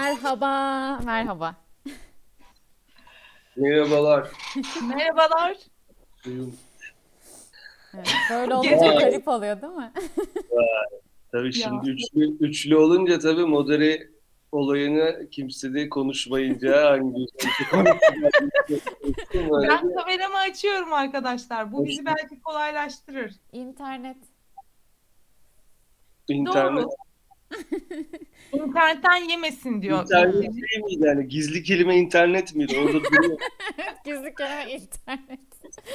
Merhaba, merhaba. Merhabalar. Merhabalar. Evet, böyle olunca Gece- garip oluyor değil mi? Tabii şimdi üçlü, üçlü olunca tabii modere olayını kimse de konuşmayınca hangi Ben kameramı açıyorum arkadaşlar. Bu bizi belki kolaylaştırır. İnternet. internet, Doğru. İnternetten yemesin diyor. internet değil miydi yani gizli kelime internet miydi? Orada duruyor. Gizli kelime internet.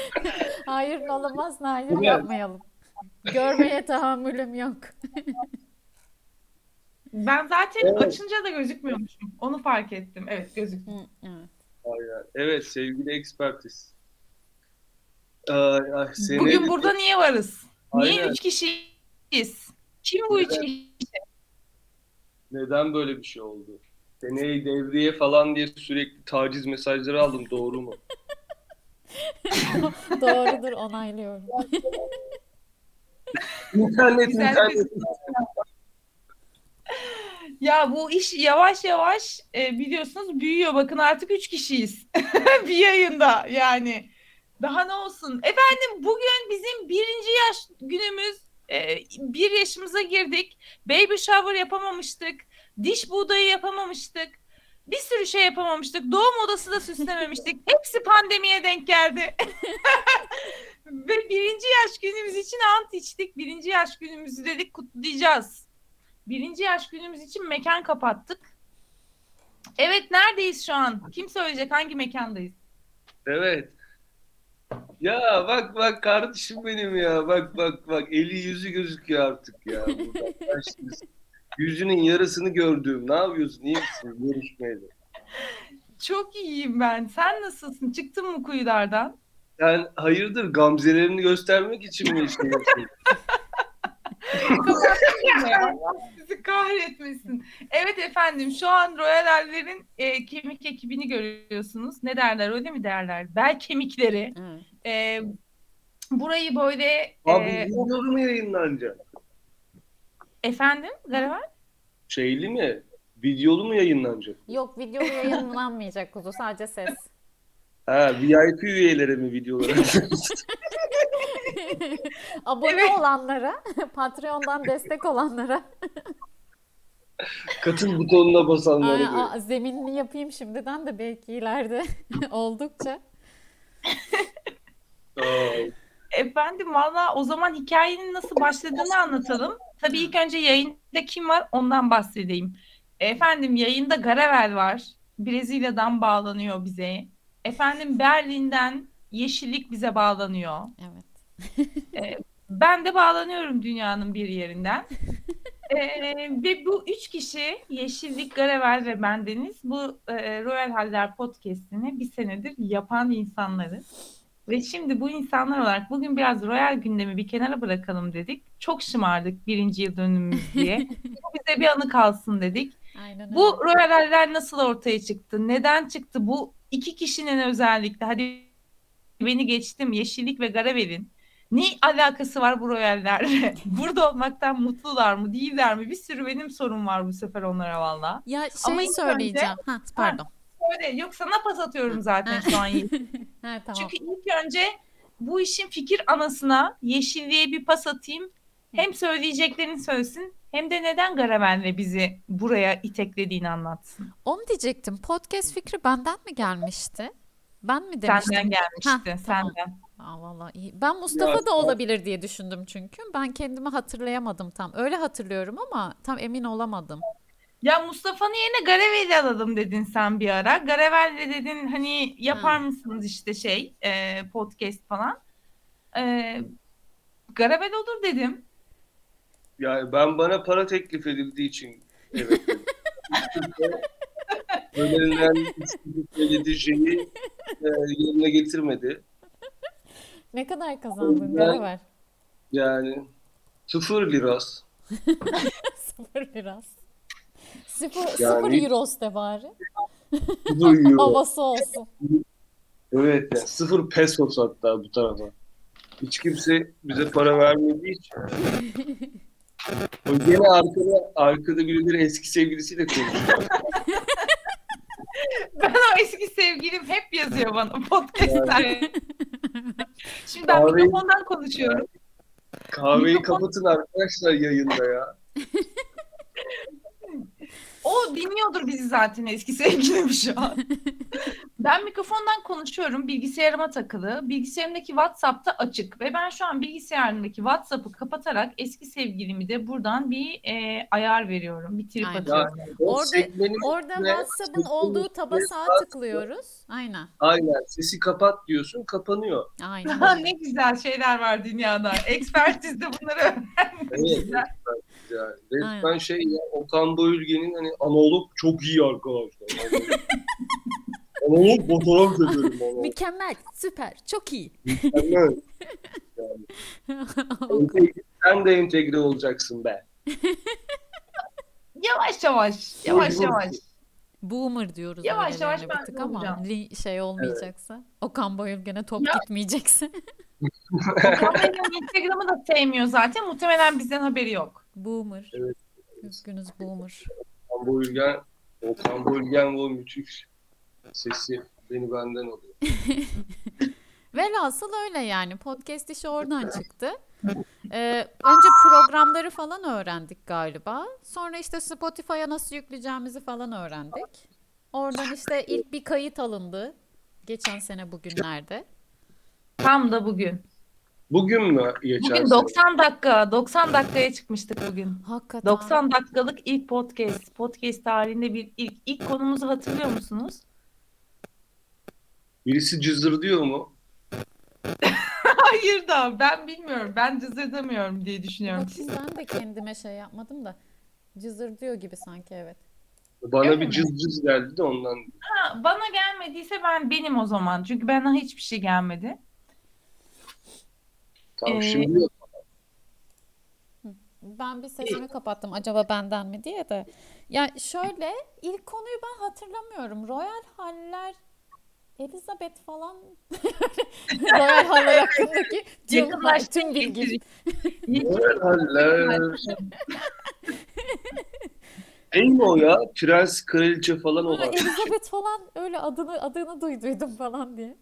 Hayır olamaz, hayır mi? yapmayalım. Görmeye tahammülüm yok. Ben zaten Evet. açınca da gözükmüyormuşum. Onu fark ettim. Evet gözüktü. Evet. Evet sevgili ekspertiz. Ay, ay, seni- Bugün burada niye varız? Niye Aynen. üç kişiyiz? Kim bu üç kişi? Neden böyle bir şey oldu? Seneye devriye falan diye sürekli taciz mesajları aldım. Doğru mu? Doğrudur, onaylıyorum. İnternet, Güzel internet. Ya bu iş yavaş yavaş e, biliyorsunuz büyüyor. Bakın artık üç kişiyiz. bir yayında yani. Daha ne olsun? Efendim bugün bizim birinci yaş günümüz. E, bir yaşımıza girdik. Baby shower yapamamıştık. Diş buğdayı yapamamıştık. Bir sürü şey yapamamıştık. Doğum odası da süslememiştik. Hepsi pandemiye denk geldi. Ve birinci yaş günümüz için ant içtik. Birinci yaş günümüzü dedik kutlayacağız. Birinci yaş günümüz için mekan kapattık. Evet neredeyiz şu an? Kim söyleyecek hangi mekandayız? Evet. Ya bak bak kardeşim benim ya. Bak bak bak eli yüzü gözüküyor artık ya. Yüzünün yarısını gördüğüm. Ne yapıyorsun? İyi misin? Görüşmeyeli. Çok iyiyim ben. Sen nasılsın? Çıktın mı kuyulardan? Sen hayırdır gamzelerini göstermek için mi işte sizi kahretmesin. Evet efendim şu an Royal Haller'in e, kemik ekibini görüyorsunuz. Ne derler öyle mi derler? Bel kemikleri. Evet. E, burayı böyle Abi e, videolu mu yayınlanacak? efendim Garavel? Şeyli mi? Videolu mu yayınlanacak? Yok, video yayınlanmayacak kuzu, sadece ses. Ha VIP üyelere mi videoları? Abone Evet. olanlara, Patreon'dan destek olanlara. Katıl butonuna basanlara. Aa, aa, zeminini yapayım şimdiden de belki ileride oldukça. Ay. Efendim valla o zaman hikayenin nasıl başladığını anlatalım. Tabii ilk önce yayında kim var ondan bahsedeyim. Efendim yayında Garavel var. Brezilya'dan bağlanıyor bize. Efendim Berlin'den Yeşillik bize bağlanıyor. Evet. Ben de bağlanıyorum dünyanın bir yerinden. Ee, ve bu üç kişi Yeşillik, Garavel ve bendeniz bu e, Royal Haller podcast'ini bir senedir yapan insanlarız. Ve şimdi bu insanlar olarak bugün biraz Royal gündemi bir kenara bırakalım dedik. Çok şımardık birinci yıl dönümümüz diye. Bu bize bir anı kalsın dedik. Aynen Bu öyle. Royal Haller nasıl ortaya çıktı? Neden çıktı? Bu iki kişinin özellikle hadi beni geçtim Yeşillik ve Garavel'in ne alakası var bu Royallerle? Burada olmaktan mutlular mı değiller mi? Bir sürü benim sorum var bu sefer onlara valla. Ya Ama şey ilk söyleyeceğim. Ha, pardon. Öyle yok sana pas atıyorum zaten şu an. Ha, tamam. Çünkü ilk önce bu işin fikir anasına Yeşilliğe bir pas atayım. Hem söyleyeceklerini söylesin hem de neden Garavel'le bizi buraya iteklediğini anlatsın. Onu diyecektim. Podcast fikri benden mi gelmişti? Ben mi demiştim? Senden gelmişti. Tamam. senden. Aa, vallahi iyi. Ben Mustafa Ya, da olabilir diye düşündüm çünkü. Ben kendimi hatırlayamadım tam. Öyle hatırlıyorum ama tam emin olamadım. Ya Mustafa'nın yerine Garavel'i alalım dedin sen bir ara. Garavel'le dedin hani yapar Hı. mısınız işte şey e, podcast falan. E, Garavel olur dedim. Yani ben bana para teklif edildiği için evet. Önerilen söylediği şeyi e, yerine getirmedi. Ne kadar kazandın Garaver? Yani sıfır liras. Sıfır biraz. Sıfır, Yani- sıfır euros de bari. Sıfır euro. Havası olsun. Evet yani sıfır pesos hatta bu tarafa. Hiç kimse bize para vermediği için. O gene arkada, arkada birileri eski sevgilisiyle konuşuyor. Ben o eski sevgilim hep yazıyor bana podcastler. Şimdi ben Kahve- mikrofondan konuşuyorum. Kahveyi Mikrofon- kapatın arkadaşlar yayında ya. O dinliyordur bizi zaten eski sevgilim şu an. ben mikrofondan konuşuyorum. Bilgisayarıma takılı. Bilgisayarımdaki WhatsApp'ta açık. Ve ben şu an bilgisayarımdaki WhatsApp'ı kapatarak eski sevgilimi de buradan bir e, ayar veriyorum. Bir trip Aynen. atıyorum. O Orada- Orada WhatsApp'ın olduğu taba sesini sağa sağa tıklıyoruz. Aynen. Aynen sesi kapat diyorsun kapanıyor. Aynen. Ne güzel şeyler var dünyada. Ekspertizde bunları öğrenmek Evet. güzel. Yani resmen Aynen. şey ya Okan Bayülgen'in hani analog çok iyi arkadaşlar. analog fotoğraf çekerim ona. Mükemmel, süper, çok iyi. Mükemmel. Entegre- Sen de entegre olacaksın be. Yavaş yavaş, yavaş yavaş. Boomer diyoruz Yavaş yavaş ben tık de ama şey olmayacaksa. Okan Bayülgen'e top Ya- gitmeyecekse. Okan Bey'in Instagram'ı da sevmiyor zaten. Muhtemelen bizden haberi yok. Boomer. Evet. Üzgünüz Boomer. Okan Bayülgen, Okan Bayülgen ve o müthiş sesi beni benden alıyor. Velhasıl öyle yani. Podcast işi oradan çıktı. Ee, önce programları falan öğrendik galiba. Sonra işte Spotify'a nasıl yükleyeceğimizi falan öğrendik. Oradan işte ilk bir kayıt alındı. Geçen sene bugünlerde. Tam da bugün. Bugün mü geçen Bugün sene? 90 dakika, 90 dakikaya çıkmıştık bugün. Hakikaten. 90 dakikalık ilk podcast. Podcast tarihinde bir ilk. İlk konumuzu hatırlıyor musunuz? Birisi cızır diyor mu? Hayır da ben bilmiyorum. Ben cızırdamıyorum diye düşünüyorum. Bakayım ben de kendime şey yapmadım da. Cızır diyor gibi sanki evet. Bana Öyle bir mi? cız cız geldi de ondan. Ha, bana gelmediyse ben benim o zaman. Çünkü bana hiçbir şey gelmedi. Tamam Ee, şimdi yok. Ben bir sesimi kapattım acaba benden mi diye de. Ya şöyle ilk konuyu ben hatırlamıyorum. Royal Haller Elizabeth falan Royal Haller hakkındaki tüm, bilgi. Haller. Değil mi o ya? Prens, kraliçe falan olan. Elizabeth falan öyle adını adını duyduydum falan diye.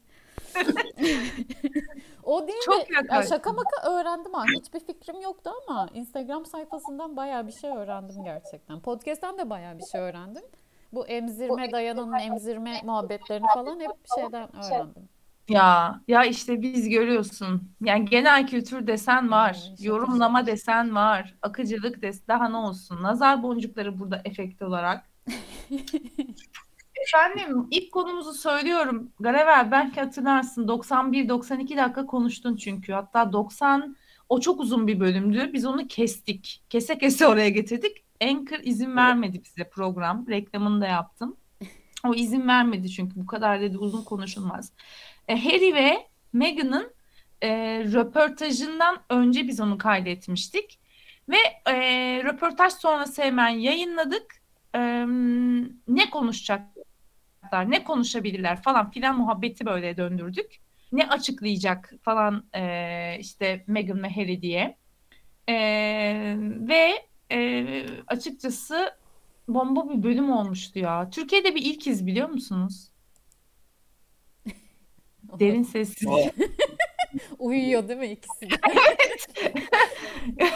O değil Çok de ya yaklaştın. şaka maka öğrendim ha. Hiçbir fikrim yoktu ama Instagram sayfasından bayağı bir şey öğrendim gerçekten. Podcast'ten de bayağı bir şey öğrendim. Bu emzirme dayanın emzirme muhabbetlerini falan hep şeyden öğrendim. Ya ya işte biz görüyorsun. Yani genel kültür desen var. Şaka Yorumlama desen var. Akıcılık des daha ne olsun. Nazar boncukları burada efekt olarak. Efendim ilk konumuzu söylüyorum. Garever belki hatırlarsın 91-92 dakika konuştun çünkü. Hatta 90 o çok uzun bir bölümdü. Biz onu kestik. Kese kese oraya getirdik. Anchor izin vermedi bize program. Reklamını da yaptım. O izin vermedi çünkü bu kadar dedi uzun konuşulmaz. E, Harry ve Meghan'ın e, röportajından önce biz onu kaydetmiştik. Ve e, röportaj sonrası hemen yayınladık. E, ne konuşacaklar, ne konuşabilirler falan filan muhabbeti böyle döndürdük. Ne açıklayacak falan e, işte Meghan ve Harry diye. E, ve e, açıkçası bomba bir bölüm olmuştu ya. Türkiye'de bir ilkiz biliyor musunuz? Derin sessiz. Uyuyor değil mi ikisi de?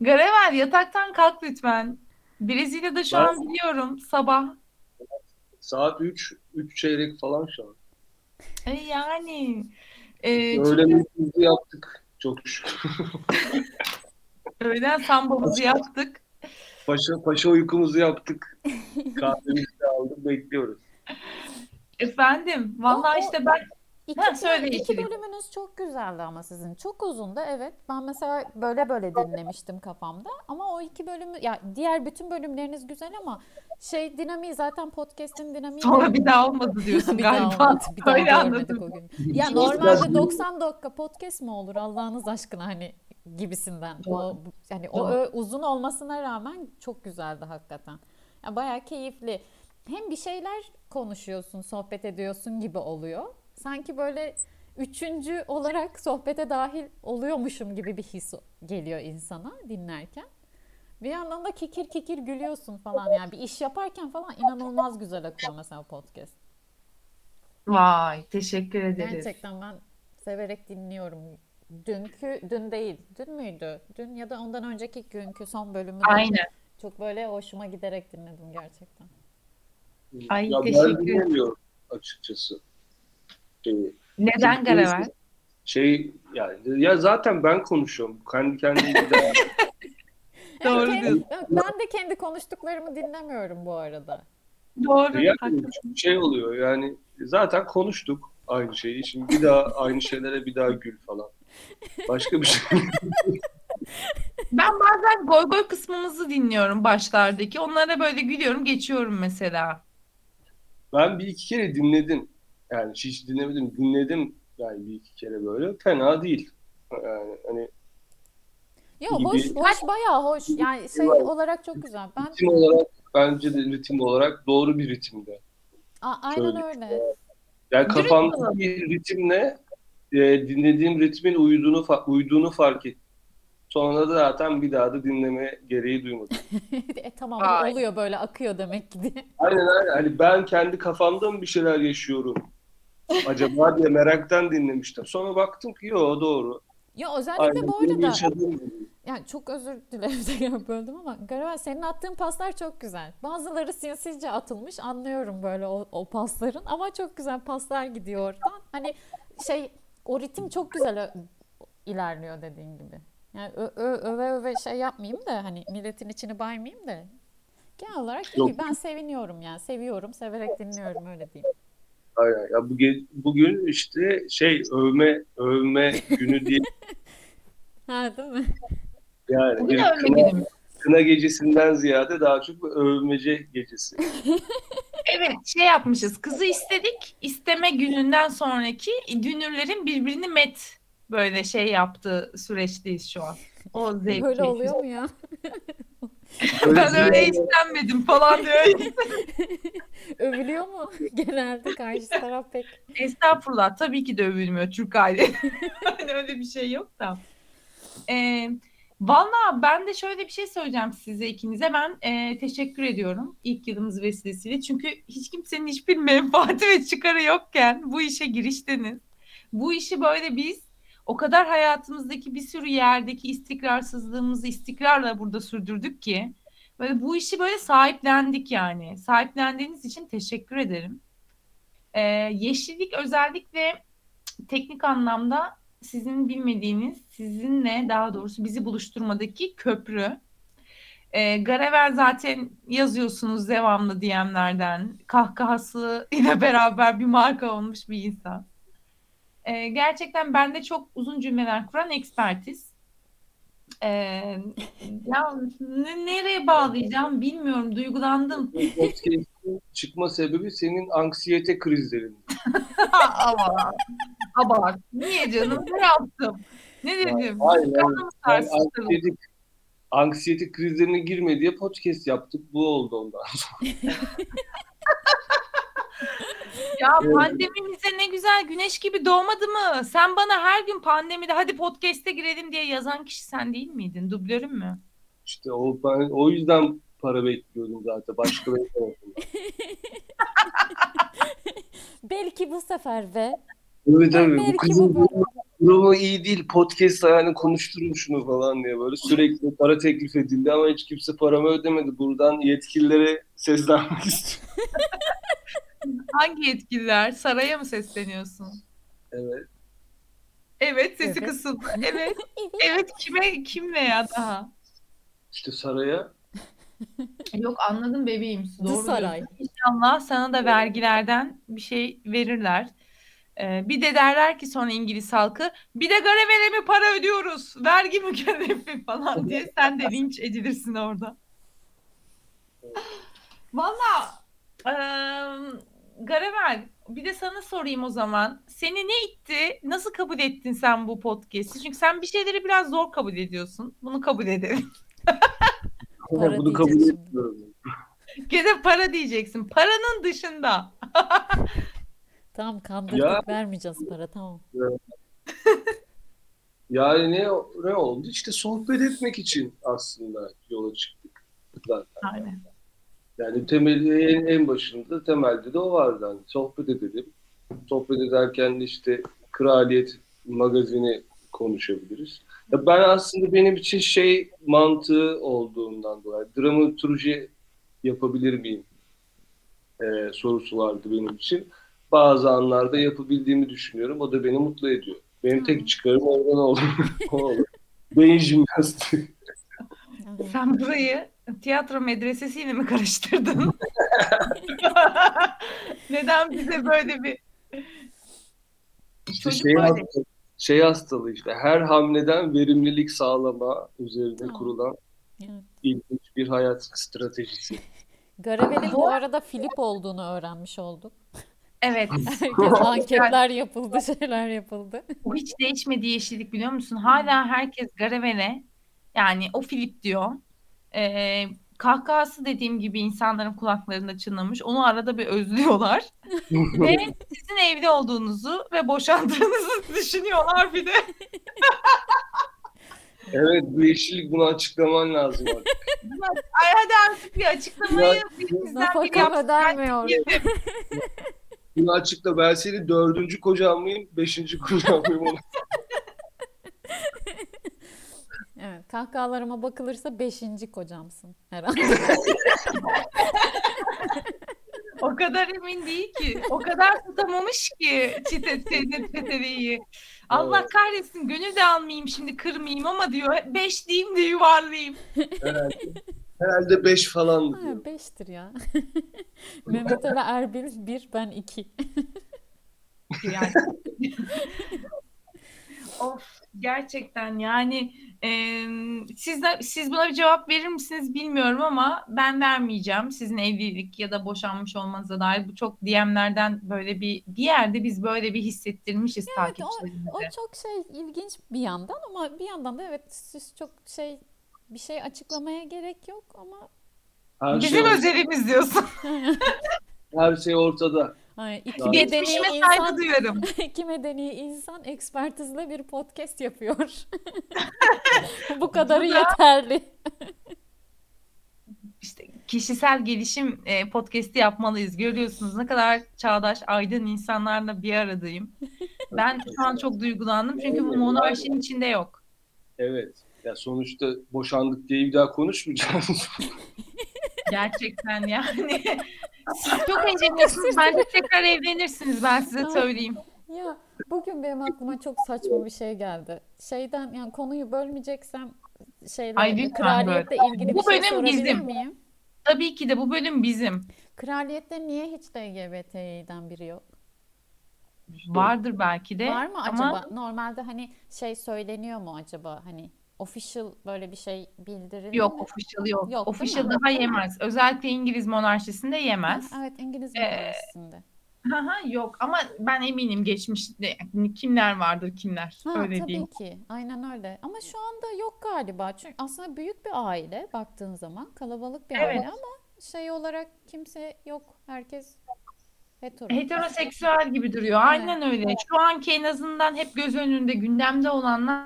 Garever yataktan kalk lütfen. Brezilya'da şu Ben- an biliyorum sabah. Saat 3, 3 çeyrek falan şu an. E, yani e, Öğlen çünkü yaptık. Çok şükür. öğlen sambamızı yaptık. Paşa, paşa uykumuzu yaptık. Kahvemizi de aldık. Bekliyoruz. Efendim vallahi o- işte ben İki, Ha, söyle iki bölümünüz çok güzeldi ama sizin. Çok uzundu evet. Ben mesela böyle böyle dinlemiştim kafamda. Ama o iki bölümü ya diğer bütün bölümleriniz güzel ama şey dinamiği zaten podcast'in dinamiği sonra bir daha olmadı diyorsun bir daha galiba. olmadı. Bir daha Öyle görmedik anladım. o gün. Ya normalde güzel. 90 dakika podcast mı olur Allah'ınız aşkına hani gibisinden. O Doğru. bu- yani o Doğru. ö- uzun olmasına rağmen çok güzeldi hakikaten. Ya bayağı keyifli. Hem bir şeyler konuşuyorsun, sohbet ediyorsun gibi oluyor. Sanki böyle üçüncü olarak sohbete dahil oluyormuşum gibi bir his geliyor insana dinlerken. Bir yandan da kikir kikir gülüyorsun falan yani bir iş yaparken falan inanılmaz güzel akıyor mesela podcast. Vay teşekkür ederiz. Gerçekten ben severek dinliyorum. Dünkü, dün değil, dün müydü? Dün ya da ondan önceki günkü son bölümü Aynen. çok böyle hoşuma giderek dinledim gerçekten. Ay, ya teşekkür ben dinlemiyorum açıkçası. Şeyi. Neden Çünkü Garaver? Şey yani ya zaten ben konuşuyorum. Kendi de Doğru kendi- diyorsun. ben de kendi konuştuklarımı dinlemiyorum bu arada. Doğru. yani haklısın. şey oluyor yani zaten konuştuk aynı şeyi. Şimdi bir daha aynı şeylere bir daha gül falan. Başka bir şey. Ben bazen goy goy kısmımızı dinliyorum başlardaki. Onlara böyle gülüyorum geçiyorum mesela. Ben bir iki kere dinledim. Yani hiç dinlemedim. Dinledim yani bir iki kere böyle. Fena değil. Yani hani Yo Gibi. hoş, hoş bayağı hoş. Yani şey Evet. olarak çok güzel. Ben ritim olarak bence de ritim olarak doğru bir ritimde. A- aynen Şöyle- öyle. Yani kafamda bir ritimle e, dinlediğim ritmin uyduğunu fa- uyduğunu fark ettim. Sonra da zaten bir daha da dinleme gereği duymadım. E, tamam Vay. oluyor böyle akıyor demek ki diye. Aynen aynen. Hani ben kendi kafamda mı bir şeyler yaşıyorum? Acaba diye meraktan dinlemiştim. Sonra baktım ki yo doğru. Ya özellikle Aynen bu arada yani çok özür dilerim böldüm ama Garavel senin attığın paslar çok güzel. Bazıları sinsizce atılmış anlıyorum böyle o, o pasların ama çok güzel paslar gidiyor oradan. Hani şey o ritim çok güzel ilerliyor dediğin gibi. Yani ö- ö- öve öve şey yapmayayım da hani milletin içini baymayayım da genel olarak iyi. Ben seviniyorum yani. Seviyorum, severek dinliyorum öyle diyeyim. Aynen. Ya bugün, bugün işte şey övme övme günü diye Ha değil mi? yani Bugün bir kına, günümüz. kına gecesinden ziyade daha çok övmece gecesi. Evet şey yapmışız. Kızı istedik. İsteme gününden sonraki dünürlerin birbirini met böyle şey yaptığı süreçteyiz şu an. O zevki. Böyle oluyor mu ya? Ben öyle istenmedim falan diyor. Övülüyor mu? Genelde karşı taraf pek. Estağfurullah tabii ki de övülmüyor Türk aile. Hani öyle bir şey yok da. Ee, Valla ben de şöyle bir şey söyleyeceğim size ikinize. Ben e, teşekkür ediyorum ilk yılımız vesilesiyle. Çünkü hiç kimsenin hiçbir menfaati ve çıkarı yokken bu işe giriştiniz. Bu işi böyle biz o kadar hayatımızdaki bir sürü yerdeki istikrarsızlığımızı istikrarla burada sürdürdük ki böyle bu işi böyle sahiplendik yani. Sahiplendiğiniz için teşekkür ederim. Ee, yeşillik özellikle teknik anlamda sizin bilmediğiniz, sizinle daha doğrusu bizi buluşturmadaki köprü. Ee, Garever zaten yazıyorsunuz devamlı DM'lerden. Kahkahası ile beraber bir marka olmuş bir insan. Ee, gerçekten bende çok uzun cümleler kuran ekspertiz. Ee, ya ne- nereye bağlayacağım bilmiyorum. Duygulandım. Çıkma sebebi senin anksiyete krizlerin. Ama abart. Niye canım? Ne yaptım? Ne dedim? Anksiyete, anksiyete krizlerine girme diye podcast yaptık. Bu oldu ondan. Ya Evet. pandemimize ne güzel güneş gibi doğmadı mı? Sen bana her gün pandemide hadi podcast'e girelim diye yazan kişi sen değil miydin? Dublörüm mü? İşte o, ben, o yüzden para bekliyordum zaten. Başka beklemedim. Belki bu sefer ve Evet abi bu belki kızın bu durumu, durumu iyi değil. Podcast yani konuşturun şunu falan diye böyle sürekli para teklif edildi ama hiç kimse paramı ödemedi. Buradan yetkililere seslenmek istiyorum. Hangi yetkililer? Saraya mı sesleniyorsun? Evet. Evet sesi Evet. kısıldı. Evet. Evet kime kim veya daha? İşte saraya Yok anladım bebeğim. Doğru Saray. İnşallah sana da vergilerden bir şey verirler. Ee, bir de derler ki sonra İngiliz halkı bir de Garaver'e mi para ödüyoruz? Vergi mükellefi falan diye sen de linç edilirsin orada. Valla eee Garaver bir de sana sorayım o zaman. Seni ne itti? Nasıl kabul ettin sen bu podcast'i? Çünkü sen bir şeyleri biraz zor kabul ediyorsun. Bunu kabul edelim. Para bunu kabul diyeceğiz şimdi. etmiyorum. Gene para diyeceksin. Paranın dışında. Tamam kandırdık Ya. vermeyeceğiz para tamam. Yani ne, ne oldu? İşte sohbet etmek için aslında yola çıktık zaten. Aynen. Yani temeli en, en başında temelde de o vardı. Hani sohbet edelim. Sohbet ederken de işte Kraliyet magazini konuşabiliriz. Ya ben aslında benim için şey mantığı olduğundan dolayı dramaturji yapabilir miyim Ee, sorusu vardı benim için. Bazı anlarda yapabildiğimi düşünüyorum. O da beni mutlu ediyor. Benim tek çıkarım oradan olur. Beyin jimnastiği. Sen burayı tiyatro medresesiyle mi karıştırdın? Neden bize böyle bir İşte şey, böyle. hastalığı, şey hastalığı işte her hamleden verimlilik sağlama üzerine Tamam. kurulan Evet. ilginç bir hayat stratejisi. Garavel'in bu arada Filip olduğunu öğrenmiş olduk. Evet. Herkes anketler yapıldı, şeyler yapıldı. Bu hiç değişmedi yeşillik biliyor musun? Hala herkes Garavel'e yani o Filip diyor. Ee, kahkahası dediğim gibi insanların kulaklarında çınlamış. Onu arada bir özlüyorlar. ve sizin evli olduğunuzu ve boşandığınızı düşünüyorlar bir de. Evet bu yeşillik bunu açıklaman lazım artık. Ay hadi artık bir açıklamayı bizden Nafaka yapsın. Bunu açıkla ben senin dördüncü kocan mıyım, beşinci kocan mıyım onu. Evet, kahkahalarıma bakılırsa beşinci kocamsın herhalde. O kadar emin değil ki. O kadar tutamamış ki çite çeteliği. Allah kahretsin gönül de almayayım şimdi kırmayayım ama diyor beş diyeyim de yuvarlayayım. Herhalde, herhalde beş falan diyor. Ha, beştir ya. Mehmet Ali Erbil bir, ben iki. Yani. Of gerçekten yani e, siz de, siz buna bir cevap verir misiniz bilmiyorum ama ben vermeyeceğim. Sizin evlilik ya da boşanmış olmanıza dair bu çok DM'lerden böyle bir bir yerde biz böyle bir hissettirmişiz o- takipçilerimize. O çok şey ilginç bir yandan ama bir yandan da evet siz çok şey bir şey açıklamaya gerek yok ama Her şey, Bizim özelimiz diyorsun. her şey ortada. Ay, iki medeni insan duyuyorum. iki medeni insan ekspertizle bir podcast yapıyor. Bu kadarı yeterli. İşte kişisel gelişim e, podcast'i yapmalıyız. Görüyorsunuz ne kadar çağdaş, aydın insanlarla bir aradayım. Ben şu an çok duygulandım çünkü bu monarşinin içinde yok. Evet. Ya sonuçta boşandık diye bir daha konuşmayacağız. Gerçekten yani. Siz çok eğleniyorsunuz. Bence tekrar evlenirsiniz ben size söyleyeyim. Ya bugün benim aklıma çok saçma bir şey geldi. Şeyden yani konuyu bölmeyeceksem şeyle Ay, kraliyetle böl. ilgili Bu bir şey bölüm bizim. miyim? Tabii ki de bu bölüm bizim. Kraliyette niye hiç LGBT'den biri yok? Vardır belki de. Var mı ama acaba? Normalde hani şey söyleniyor mu acaba? Hani official böyle bir şey bildirildi Yok mi? official yok. Yok, değil official daha yemez. Özellikle İngiliz monarşisinde yemez. Evet İngiliz Ee, monarşisinde. Haha, yok ama ben eminim geçmişte kimler vardır kimler. Ha, Öyle tabii diyeyim. ki. Aynen öyle. Ama şu anda yok galiba. Çünkü aslında büyük bir aile baktığın zaman. Kalabalık bir Evet. aile ama şey olarak kimse yok. Herkes hetero. Heteroseksüel gibi duruyor. Aynen öyle. Şu anki en azından hep göz önünde gündemde olanlar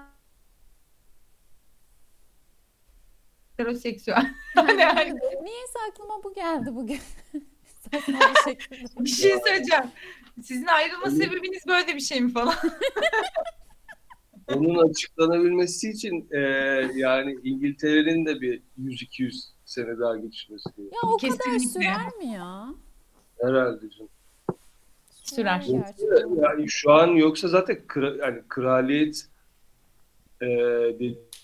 heteroseksüel. Yani hani Niyeyse aklıma bu geldi bugün. Bir şey söyleyeceğim. Sizin ayrılma sebebiniz böyle bir şey mi falan? Onun açıklanabilmesi için e, yani İngiltere'nin de bir 100-200 sene daha geçmesi gerekiyor. Ya o kadar Kesinlikle. sürer mi ya? Herhalde canım. Sürer. Yani şu an yoksa zaten kra- yani kraliyet e,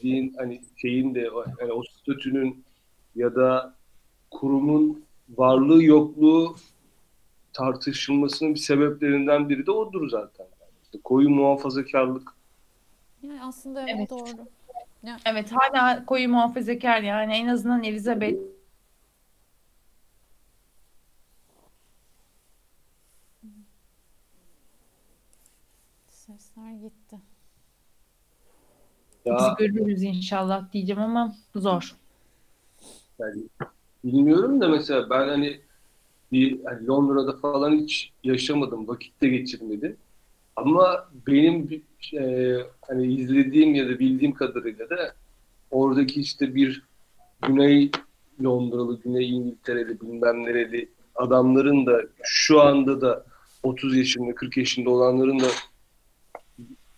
dediğin hani şeyin de o- yani o statünün ya da kurumun varlığı yokluğu tartışılmasının bir sebeplerinden biri de odur zaten. İşte koyu muhafazakarlık Yani aslında evet, Evet. doğru. Evet hala koyu muhafazakar yani en azından Elizabeth Sesler gitti. Ya biz görürüz inşallah diyeceğim ama zor. Yani bilmiyorum da mesela ben hani bir hani Londra'da falan hiç yaşamadım, vakit de geçirmedim. Ama benim e, hani izlediğim ya da bildiğim kadarıyla da oradaki işte bir Güney Londralı, Güney İngiltere'li bilmem nereli adamların da şu anda da 30 yaşında, 40 yaşında olanların da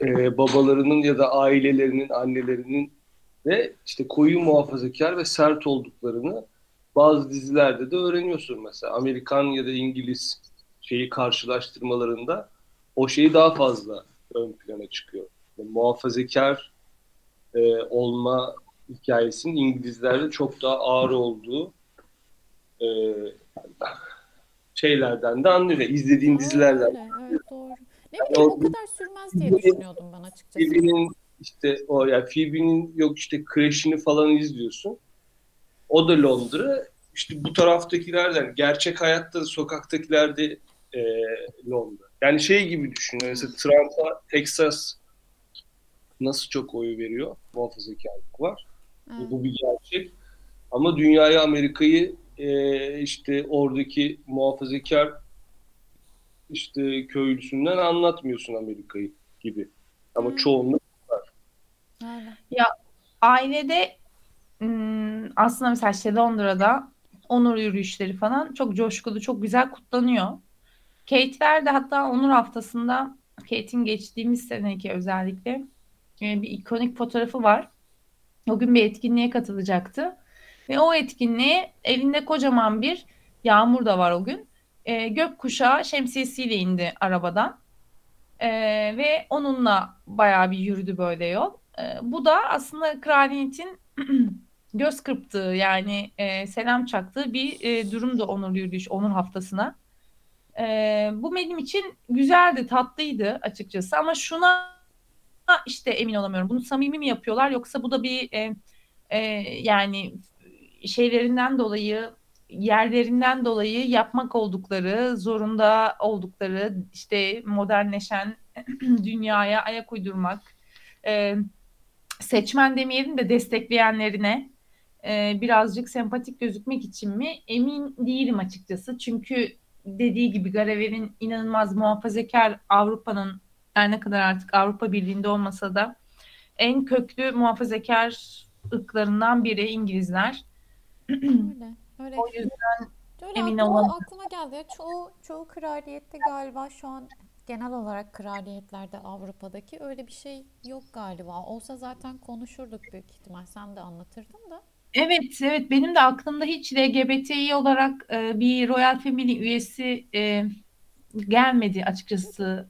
e, babalarının ya da ailelerinin, annelerinin ve işte koyu muhafazakar ve sert olduklarını bazı dizilerde de öğreniyorsun mesela. Amerikan ya da İngiliz şeyi karşılaştırmalarında o şeyi daha fazla ön plana çıkıyor. Yani muhafazakar e, olma hikayesinin İngilizlerde çok daha ağır olduğu e, şeylerden de anlıyor. İzlediğin dizilerden. Öyle, evet doğru. Ne bileyim o kadar sürmez diye düşünüyordum ben açıkçası. Phoebe'nin işte o ya Phoebe'nin yok işte Crash'ini falan izliyorsun. O da Londra. İşte bu taraftakilerden gerçek hayatta da sokaktakiler de e, Londra. Yani şey gibi düşün. Mesela Trump'a Texas nasıl çok oy veriyor? Muhafazakarlık var. Evet. Bu bir gerçek. Ama dünyaya Amerika'yı e, işte oradaki muhafazakar işte köylüsünden anlatmıyorsun Amerika'yı gibi. Ama Hmm. çoğunluk Öyle. Ailede hmm, aslında mesela işte Londra'da onur yürüyüşleri falan çok coşkulu, çok güzel kutlanıyor. Kate'ler de hatta onur haftasında Kate'in geçtiğimiz seneki özellikle e, bir ikonik fotoğrafı var. O gün bir etkinliğe katılacaktı. Ve o etkinliğe elinde kocaman bir yağmur da var o gün. E, gökkuşağı şemsiyesiyle indi arabadan. E, ve onunla bayağı bir yürüdü böyle yol. E, bu da aslında kraliyetin göz kırptığı yani e, selam çaktığı bir e, durumdu onur yürüyüş, onur haftasına. E, bu benim için güzeldi, tatlıydı açıkçası ama şuna işte emin olamıyorum. Bunu samimi mi yapıyorlar yoksa bu da bir e, e, yani şeylerinden dolayı yerlerinden dolayı yapmak oldukları, zorunda oldukları işte modernleşen dünyaya ayak uydurmak, e, seçmen demeyelim de destekleyenlerine e, birazcık sempatik gözükmek için mi emin değilim açıkçası. Çünkü dediği gibi Garaver'in inanılmaz muhafazakar Avrupa'nın her ne kadar artık Avrupa Birliği'nde olmasa da en köklü muhafazakar ırklarından biri İngilizler. Öyle. Öyle. O yüzden Öyle emin aklıma, olamadım. aklıma geldi. Çoğu, çoğu kraliyette galiba şu an genel olarak kraliyetlerde Avrupa'daki öyle bir şey yok galiba. Olsa zaten konuşurduk büyük ihtimal. Sen de anlatırdın da. Evet, evet benim de aklımda hiç LGBTİ olarak e, bir Royal Family üyesi e, gelmedi açıkçası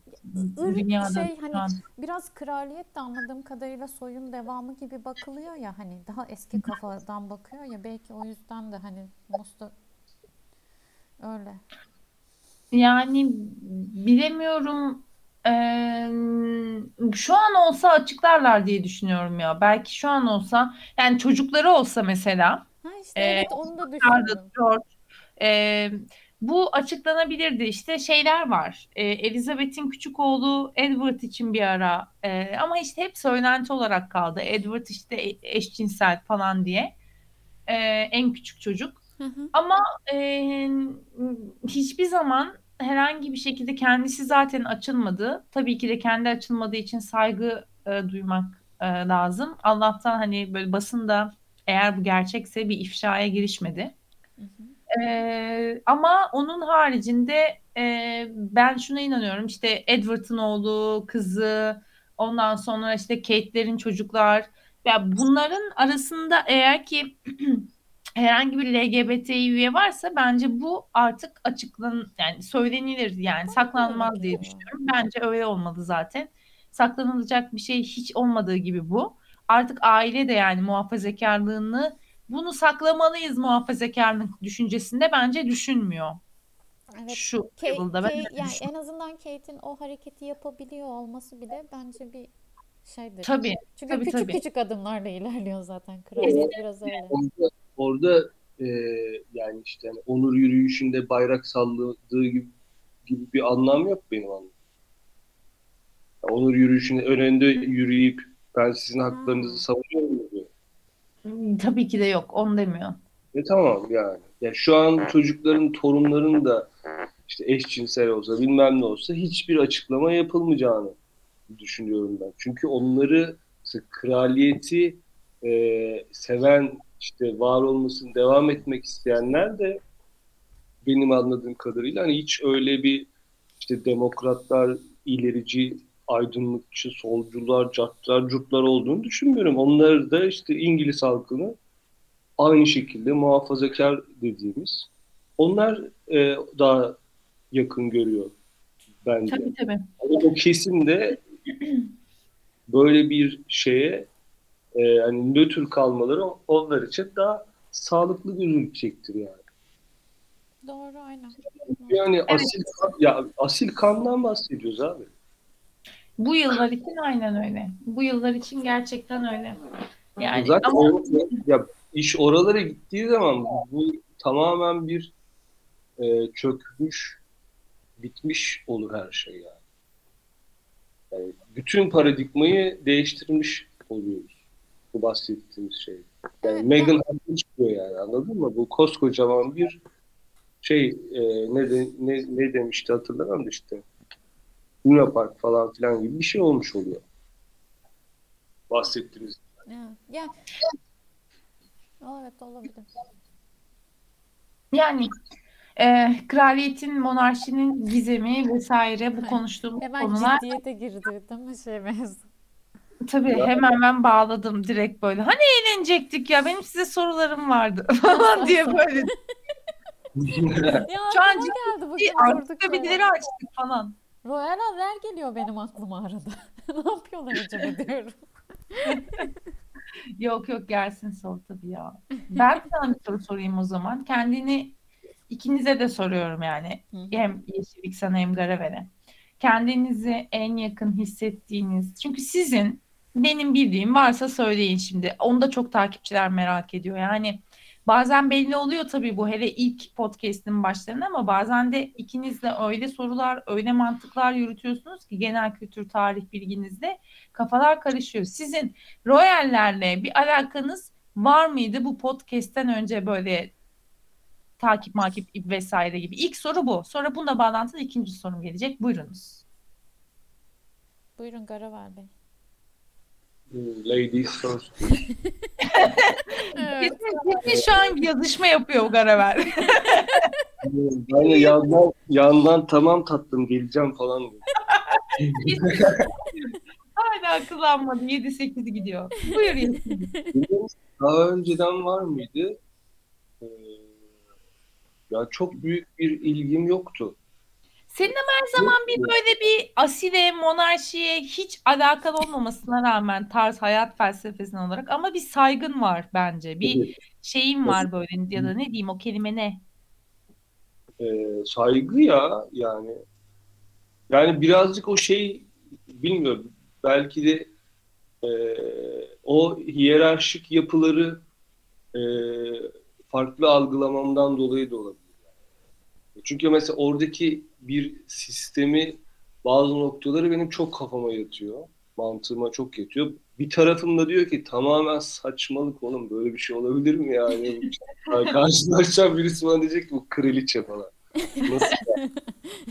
Dünyada şey hani an. biraz kraliyet de anladığım kadarıyla soyun devamı gibi bakılıyor ya hani daha eski kafadan bakıyor ya belki o yüzden de hani Musta öyle. Yani bilemiyorum. Eee, şu an olsa açıklarlar diye düşünüyorum ya. Belki şu an olsa yani çocukları olsa mesela Ha işte Ee, evet onu da düşündüm. George eee, bu açıklanabilirdi. İşte şeyler var. Eee, Elizabeth'in küçük oğlu Edward için bir ara eee, ama işte hep söylenti olarak kaldı. Edward işte e- eşcinsel falan diye. Eee, en küçük çocuk. Hı hı. Ama e, hiçbir zaman herhangi bir şekilde kendisi zaten açılmadı. Tabii ki de kendi açılmadığı için saygı e, duymak e, lazım. Allah'tan hani böyle basında eğer bu gerçekse bir ifşaya girişmedi. Hı hı. E, ama onun haricinde e, ben şuna inanıyorum. İşte Edward'ın oğlu, kızı, ondan sonra işte Kate'lerin çocuklar. Ya bunların arasında eğer ki herhangi bir LGBT üye varsa bence bu artık açıklan yani söylenilir yani saklanmaz diye düşünüyorum. Bence öyle olmalı zaten. Saklanılacak bir şey hiç olmadığı gibi bu. Artık aile de yani muhafazakarlığını bunu saklamalıyız muhafazakarlık düşüncesinde bence düşünmüyor. Evet. Şu Kate, level'da ben Kate- yani en azından Kate'in o hareketi yapabiliyor olması bile bence bir şeydir. Tabii, Çünkü tabii, küçük tabii. küçük adımlarla ilerliyor zaten. Kraliyet biraz öyle. orada, orada e, yani işte hani onur yürüyüşünde bayrak salladığı gibi, gibi bir anlam yok benim anladığım. Onur yürüyüşünde önünde yürüyüp ben sizin haklarınızı Ha. savunuyorum Tabii ki de yok onu demiyor. E tamam yani. Ya şu an çocukların, torunların da işte eşcinsel olsa bilmem ne olsa hiçbir açıklama yapılmayacağını düşünüyorum ben. Çünkü onları işte kraliyeti e, seven işte var olmasını devam etmek isteyenler de benim anladığım kadarıyla hani hiç öyle bir işte demokratlar, ilerici, aydınlıkçı, solcular, cartlar, curtlar olduğunu düşünmüyorum. Onlar da işte İngiliz halkını aynı şekilde muhafazakar dediğimiz onlar e, daha yakın görüyor bence. Tabii tabii. O kesin de böyle bir şeye e, hani nötr kalmaları onlar için daha sağlıklı gözükecektir yani. Doğru aynen. Yani asil ya asil kandan bahsediyoruz abi. Bu yıllar için aynen öyle. Bu yıllar için gerçekten öyle. Yani Zaten ama o- ya iş oralara gittiği zaman bu tamamen bir e, çökmüş, bitmiş olur her şey yani. Yani bütün paradigmayı değiştirmiş oluyoruz. Bu bahsettiğimiz şey. Yani Evet, Meghan haklı çıkıyor yani anladın mı? Bu koskocaman bir şey e, ne, de, ne, ne demişti hatırlamam da işte. Luna Park falan filan gibi bir şey olmuş oluyor. Bahsettiğimiz Ya, ya. Evet olabilir. yani e, kraliyetin, monarşinin gizemi vesaire bu konuştuğumuz Hemen konular ciddiyete girdi değil mi şey mevzu? tabii Ya. hemen ben bağladım direkt böyle. Hani eğlenecektik ya benim size sorularım vardı falan diye böyle Ya Şu an geldi bugün durduk yere. açtık falan. Royal haber geliyor benim aklıma arada. ne yapıyorlar acaba diyorum. Yok yok gelsin sor tabii ya. Ben tane bir soru sorayım o zaman. Kendini ikinize de soruyorum yani. Hı. Hem Yeşillik sana hem Garaver'e. Kendinizi en yakın hissettiğiniz. Çünkü sizin benim bildiğim varsa söyleyin şimdi. Onu da çok takipçiler merak ediyor. Yani bazen belli oluyor tabii bu hele ilk podcast'in başlarında ama bazen de ikiniz de öyle sorular, öyle mantıklar yürütüyorsunuz ki genel kültür, tarih bilginizde kafalar karışıyor. Sizin Royal'lerle bir alakanız var mıydı bu podcast'ten önce böyle takip makip vesaire gibi? İlk soru bu. Sonra bununla bağlantılı ikinci sorum gelecek. Buyurunuz. Buyurun Garaver Bey. Ladies first. Evet. Kesin şu an bir yazışma yapıyor Garaver. Ben de yandan, yandan tamam tatlım geleceğim falan diyor. Hala akıllanmadı. 7-8 gidiyor. Buyur Daha önceden var mıydı? Ee, ya çok büyük bir ilgim yoktu. Senin ama her zaman bir böyle bir asile, monarşiye hiç alakalı olmamasına rağmen tarz hayat felsefesine olarak ama bir saygın var bence. Bir şeyin var böyle ya da ne diyeyim o kelime ne? Ee, saygı ya yani. Yani birazcık o şey bilmiyorum. Belki de e, o hiyerarşik yapıları e, farklı algılamamdan dolayı da olabilir. Çünkü mesela oradaki bir sistemi bazı noktaları benim çok kafama yatıyor. Mantığıma çok yatıyor. Bir tarafım da diyor ki tamamen saçmalık oğlum böyle bir şey olabilir mi yani? Karşılaşacağım birisi bana diyecek ki bu kraliçe falan. Nasıl?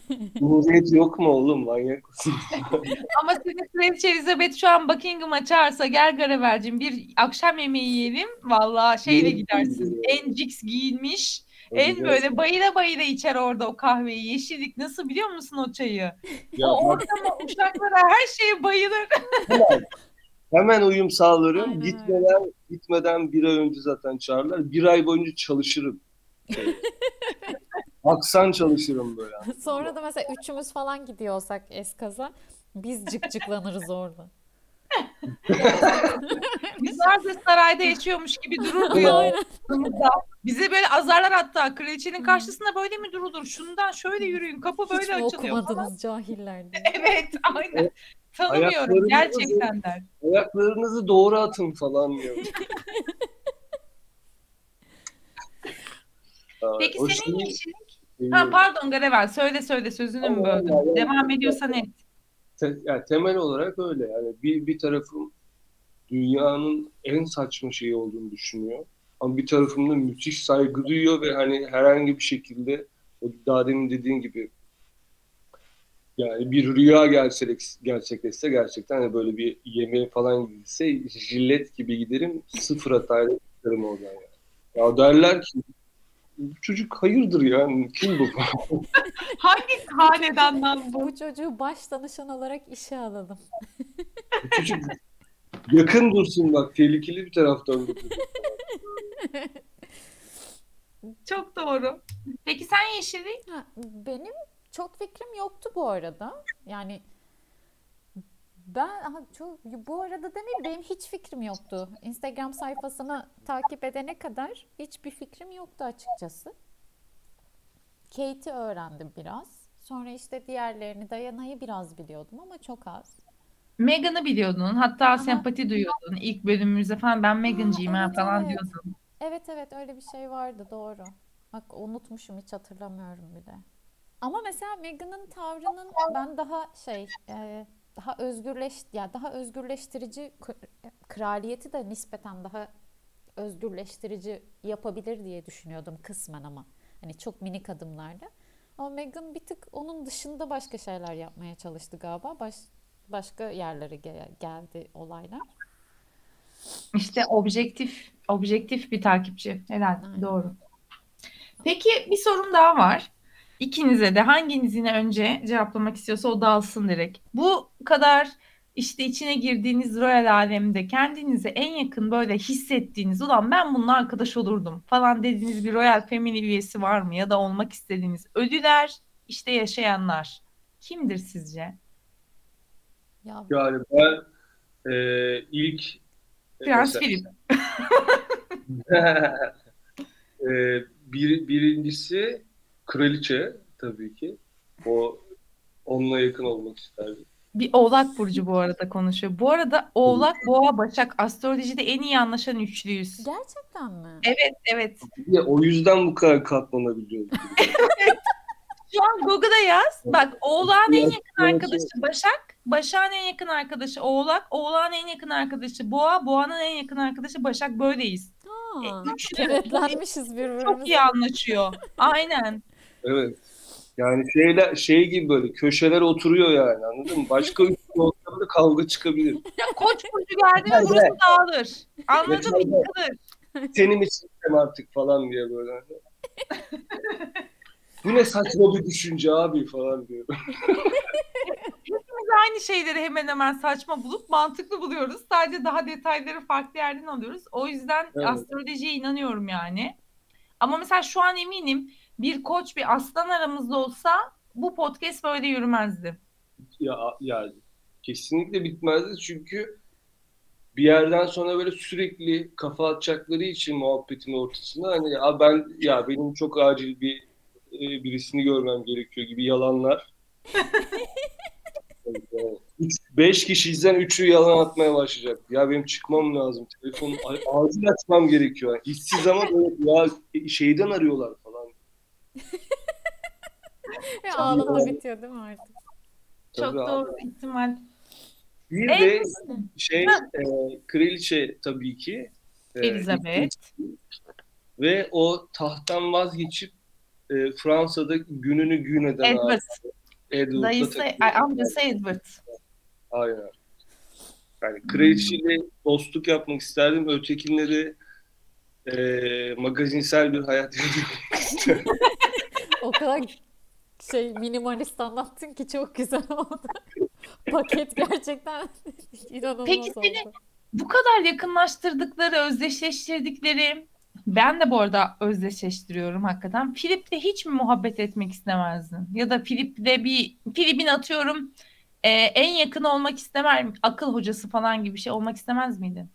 Cumhuriyet yok mu oğlum manyak mısın? Ama sizin Kraliçe Elizabeth şu an Buckingham'a çağırsa gel Garaver'cim bir akşam yemeği yiyelim. Vallahi şeyle gidersin. En cix giyinmiş. En böyle bayıla bayıla içer orada o kahveyi. Yeşillik nasıl biliyor musun o çayı? Ya o bak, ortama uşaklara her şeye bayılır. hemen uyum sağlarım. Aynen gitmeden gitmeden bir ay önce zaten çağırırlar. Bir ay boyunca çalışırım. Şey, Aksan çalışırım böyle. Sonra da mesela üçümüz falan gidiyor olsak eskaza biz cıkcıklanırız orada. Bizler de sarayda yaşıyormuş gibi ya. aklımızda. Bize böyle azarlar hatta. Kraliçenin karşısında böyle mi durulur? Şundan şöyle yürüyün. Kapı Hiç böyle mi açılıyor okumadınız cahiller diye. Evet aynen. Tanımıyorum gerçekten der. Ayaklarınızı doğru atın falan diyor. Peki o senin yeşillik? Ha, pardon Garevel söyle söyle sözünü mü böldüm? Allah. Devam ediyorsan et. Te- yani temel olarak öyle. Yani bir, bir tarafım dünyanın en saçma şeyi olduğunu düşünüyor. Ama bir tarafım da müthiş saygı duyuyor ve hani herhangi bir şekilde o daha demin dediğin gibi yani bir rüya gerçek, gerçekleşse gerçekten hani böyle bir yemeğe falan gidilse jillet gibi giderim sıfır hatayla çıkarım oradan yani. Ya derler ki bu çocuk hayırdır yani kim bu? Hangi hanedandan bu? Bu çocuğu baş danışan olarak işe alalım. Bu çocuk yakın dursun bak tehlikeli bir taraftan. Çok doğru. Peki sen Yeşillik? Ha, benim çok fikrim yoktu bu arada. Yani ben aha, çok bu arada demeyeyim benim hiç fikrim yoktu. Instagram sayfasını takip edene kadar hiçbir fikrim yoktu açıkçası. Kate'i öğrendim biraz. Sonra işte diğerlerini Dayana'yı biraz biliyordum ama çok az. Megan'ı biliyordun. Hatta Aha. sempati duyuyordun. İlk bölümümüzde falan ben Megan'cıyım ha evet, falan evet. diyordun. Evet evet öyle bir şey vardı doğru. Bak unutmuşum hiç hatırlamıyorum bile. Ama mesela Meghan'ın tavrının ben daha şey e, daha özgürleş ya daha özgürleştirici k- kraliyeti de nispeten daha özgürleştirici yapabilir diye düşünüyordum kısmen ama hani çok minik adımlarla. Ama Meghan bir tık onun dışında başka şeyler yapmaya çalıştı galiba. Baş, başka yerlere ge- geldi olaylar. İşte objektif, objektif bir takipçi. Helal, Aynen. doğru. Peki bir sorum daha var. İkinize de hanginiz yine önce cevaplamak istiyorsa o dalsın direkt. Bu kadar işte içine girdiğiniz royal alemde kendinize en yakın böyle hissettiğiniz ulan ben bununla arkadaş olurdum falan dediğiniz bir royal family üyesi var mı? Ya da olmak istediğiniz ölüler işte yaşayanlar. Kimdir sizce? Ya Yani ben e, ilk Prens Philip. e, bir, birincisi kraliçe tabii ki. O onunla yakın olmak isterdim. Bir Oğlak Burcu bu arada konuşuyor. Bu arada Oğlak, Boğa, Başak astrolojide en iyi anlaşan üçlüyüz. gerçekten mi? Evet, evet. De o yüzden bu kadar katlanabiliyoruz. Şu an Google'da yaz. Bak Oğlak'ın en yakın Evet. arkadaşı Başak, Başak'ın en yakın arkadaşı Oğlak, Oğlak'ın en yakın arkadaşı Boğa, Boğa'nın en yakın arkadaşı Başak. Böyleyiz. Aa, üçlü. kenetlenmişiz Çok birbirimize. iyi anlaşıyor. Aynen. Evet. Yani şeyler şey gibi böyle köşeler oturuyor yani anladın mı? Başka üç ortamda kavga çıkabilir. Ya Koç burcu geldi mi burası dağılır. Anladın mı? Yıkılır. Seni mi sistem artık falan diye böyle. Bu ne saçma bir düşünce abi falan diyor. Aynı şeyleri hemen hemen saçma bulup mantıklı buluyoruz. Sadece daha detayları farklı yerden alıyoruz. O yüzden Evet. astrolojiye inanıyorum yani. Ama mesela şu an eminim bir koç bir aslan aramızda olsa bu podcast böyle yürümezdi. Ya yani kesinlikle bitmezdi çünkü bir yerden sonra böyle sürekli kafa atacakları için muhabbetin ortasında hani ya ben ya benim çok acil bir e, birisini görmem gerekiyor gibi yalanlar. Yani üç, beş kişiysen üçü yalan atmaya başlayacak. Ya benim çıkmam lazım. Telefonu acil açmam gerekiyor. Yani işsiz ama böyle ya şeyden arıyorlar falan. Ve ağlama bitiyor değil mi artık? Çok Tabii abi. doğru ihtimal. Bir En- de şey e, kraliçe tabii ki. E, Elizabeth. Ve o tahttan vazgeçip e, Fransa'da gününü gün eden Edward. Edward'la Dayısı, takılıyor. amcası Edward. Aynen. Yani kraliçeyle dostluk yapmak isterdim. Ötekinleri e, magazinsel bir hayat yaşamak isterdim. O kadar şey minimalist anlattın ki çok güzel oldu. Paket gerçekten inanılmaz Peki oldu. seni- Bu kadar yakınlaştırdıkları, özdeşleştirdikleri ben de bu arada özdeşleştiriyorum hakikaten. Filip'le hiç mi muhabbet etmek istemezdin? Ya da Filip'le bir Filip'in atıyorum e, en yakın olmak istemer akıl hocası falan gibi bir şey olmak istemez miydin?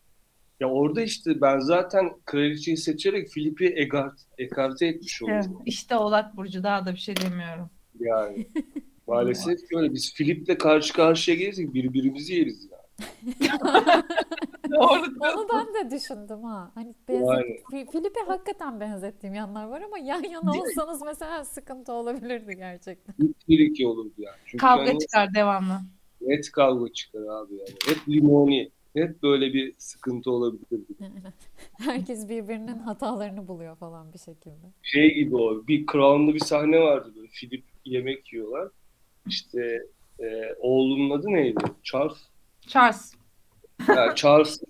ya orada işte ben zaten kraliçeyi seçerek Filip'i egart, ekarte etmiş Evet, oldum. işte Oğlak Burcu daha da bir şey demiyorum. Yani maalesef öyle. Biz Filip'le karşı karşıya gelirsek birbirimizi yeriz ya. Doğru. Onu ben de düşündüm ha. Hani benzet, Yani. Fi- Filip'e hakikaten benzettiğim yanlar var ama yan yana Değil mi? olsanız mesela sıkıntı olabilirdi gerçekten. Bir iki olurdu yani. Çünkü Kavga hani çıkar devamlı. net kavga çıkar abi yani. Hep limoni. Hep böyle bir sıkıntı olabilir. Herkes birbirinin hatalarını buluyor falan bir şekilde. Şey gibi o, bir Crown'da bir sahne vardı böyle. Philip yemek yiyorlar. İşte e, oğlunun adı neydi? Charles. Charles. Yani Charles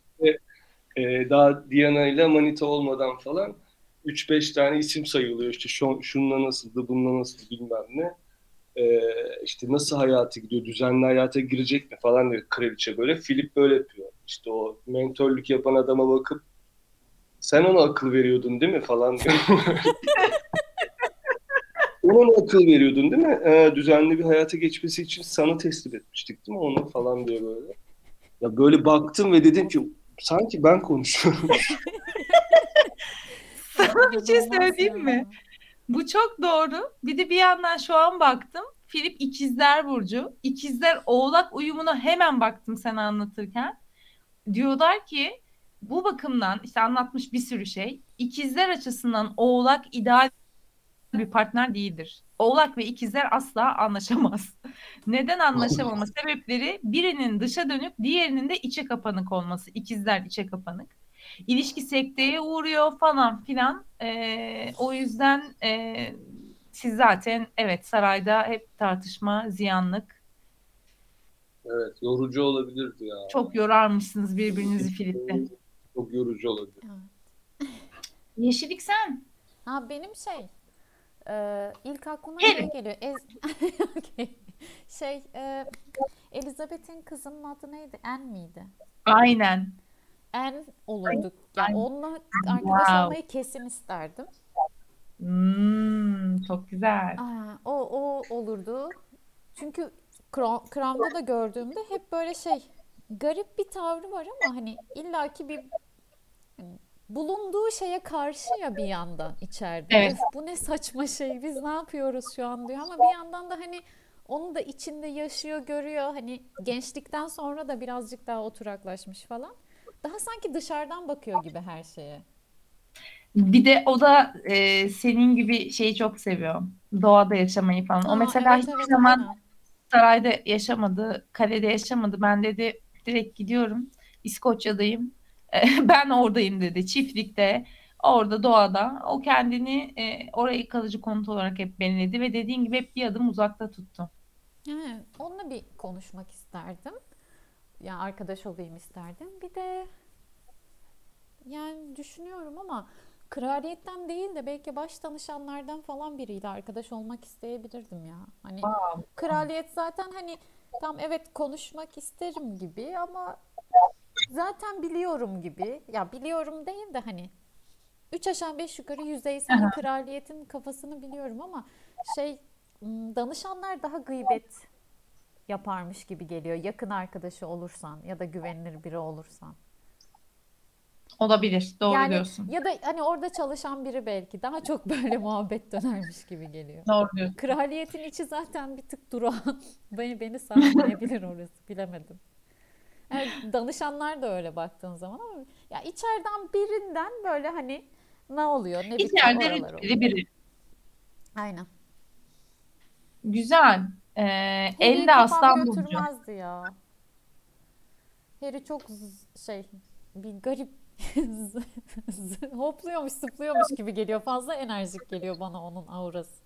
e, daha Diana ile manita olmadan falan 3-5 tane isim sayılıyor. İşte şu, şununla nasıldı, bununla nasıldı bilmem ne. E, işte nasıl hayatı gidiyor, düzenli hayata girecek mi falan diyor kraliçe böyle. Philip böyle yapıyor. İşte o mentörlük yapan adama bakıp sen ona akıl veriyordun değil mi falan diyor. ona akıl veriyordun değil mi? E, düzenli bir hayata geçmesi için sana teslim etmiştik değil mi onu falan diyor böyle. Ya böyle baktım ve dedim ki sanki ben konuşuyorum. Sana bir şey söyleyeyim mi? Bu çok doğru. Bir de bir yandan şu an baktım. Filip İkizler Burcu. İkizler Oğlak uyumuna hemen baktım sen anlatırken. Diyorlar ki bu bakımdan işte anlatmış bir sürü şey. İkizler açısından Oğlak ideal bir partner değildir. Oğlak ve ikizler asla anlaşamaz. Neden anlaşamama sebepleri birinin dışa dönük, diğerinin de içe kapanık olması. İkizler içe kapanık. İlişki sekteye uğruyor falan filan. Ee, o yüzden e, siz zaten evet sarayda hep tartışma, ziyanlık. Evet, yorucu olabilirdi ya. Çok yorarmışsınız birbirinizi Filip'te. Çok yorucu olabilir. Yeşillik sen. Ha benim şey e, ilk aklıma Harry. ne geliyor? Ez- Okey. Şey e, Elizabeth'in kızının adı neydi? Anne miydi? Aynen. Anne olurduk. Yani onunla arkadaş Wow. olmayı kesin isterdim. Hmm, çok güzel. Aa, o o olurdu. Çünkü Crown'da da gördüğümde hep böyle şey garip bir tavrı var ama hani illaki bir hani bulunduğu şeye karşı ya bir yandan içeride. Evet. Bu ne saçma şey biz ne yapıyoruz şu an diyor ama bir yandan da hani onu da içinde yaşıyor, görüyor. Hani gençlikten sonra da birazcık daha oturaklaşmış falan. Daha sanki dışarıdan bakıyor gibi her şeye. Bir de o da e, senin gibi şeyi çok seviyor. Doğada yaşamayı falan. O Aa, mesela evet, hiçbir evet, zaman sarayda yaşamadı, kalede yaşamadı. Ben dedi direkt gidiyorum. İskoçya'dayım. Ben oradayım dedi. Çiftlikte, orada doğada. O kendini e, orayı kalıcı konut olarak hep belirledi ve dediğin gibi hep bir adım uzakta tuttu. Yani onunla bir konuşmak isterdim. Yani arkadaş olayım isterdim. Bir de yani düşünüyorum ama kraliyetten değil de belki baş danışanlardan falan biriyle arkadaş olmak isteyebilirdim ya. Hani kraliyet zaten hani tam evet konuşmak isterim gibi ama zaten biliyorum gibi. Ya biliyorum değil de hani üç aşağı beş yukarı yüzeysel kraliyetin kafasını biliyorum ama şey danışanlar daha gıybet yaparmış gibi geliyor. Yakın arkadaşı olursan ya da güvenilir biri olursan. Olabilir. Doğru Yani diyorsun. ya da hani orada çalışan biri belki daha çok böyle muhabbet dönermiş gibi geliyor. Doğru diyorsun. Kraliyetin içi zaten bir tık durağan. Beni beni sarmayabilir orası. Bilemedim. Yani danışanlar da öyle baktığın zaman ama ya içeriden birinden böyle hani ne oluyor, ne İçeride rütbeli biri. Aynen. Güzel. Ee, elde kafam aslan burcu. ya. Harry çok şey bir garip hopluyormuş, zıplıyormuş gibi geliyor. Fazla enerjik geliyor bana onun aurası.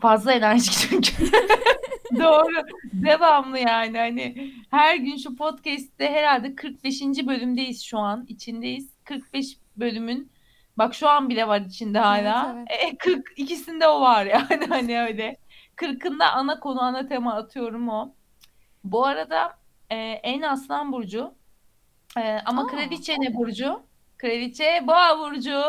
Fazla enerjik çünkü. Doğru. Devamlı yani hani her gün şu podcast'te herhalde 45. bölümdeyiz şu an. içindeyiz. 45 bölümün bak şu an bile var içinde hala. Evet, E, 40 ikisinde o var yani hani öyle. 40'ında ana konu ana tema atıyorum o. Bu arada e, en aslan burcu E, ama Aa. kraliçe ne burcu? Kraliçe boğa burcu.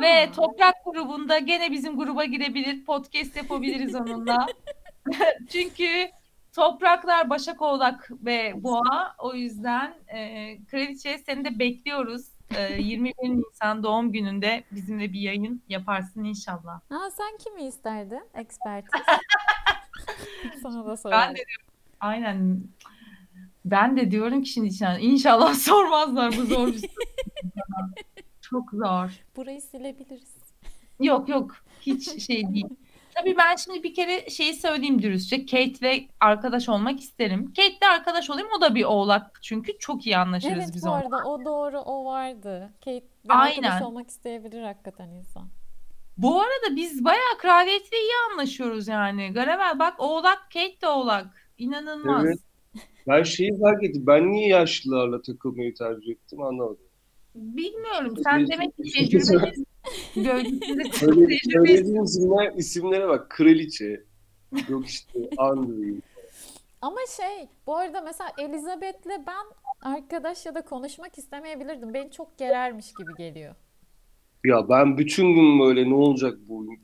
Ve Aa, Toprak grubunda gene bizim gruba girebilir. Podcast yapabiliriz onunla. Çünkü Topraklar Başak Oğlak ve Boğa. O yüzden e, Kraliçe seni de bekliyoruz. E, 21 Nisan doğum gününde bizimle bir yayın yaparsın inşallah. ha, sen kimi isterdin? Ekspertiz. Sana da Ben sorayım. de aynen ben de diyorum ki şimdi inşallah sormazlar bu zor bir soru. Çok zor. Burayı silebiliriz. Yok yok hiç şey değil. Tabii ben şimdi bir kere şeyi söyleyeyim dürüstçe. Kate'le arkadaş olmak isterim. Kate'le arkadaş olayım. O da bir oğlak çünkü çok iyi anlaşırız Evet biz bu onunla. arada o doğru o vardı. Kate Aynen. arkadaş olmak isteyebilir hakikaten insan. Bu arada biz bayağı kraliyetle iyi anlaşıyoruz yani. Garavel bak oğlak, Kate de oğlak. İnanılmaz. Evet. Ben şeyi fark ettim. Ben niye yaşlılarla takılmayı tercih ettim anlamadım. Bilmiyorum. Sen demek ki tecrübelisin. Gölgesinde çok Söyle, tecrübelisin. söylediğin isimler, isimlere bak. Kraliçe. Yok işte Andrew. Ama şey bu arada mesela Elizabeth'le ben arkadaş ya da konuşmak istemeyebilirdim. Beni çok gerermiş gibi geliyor. Ya ben bütün gün böyle ne olacak bu?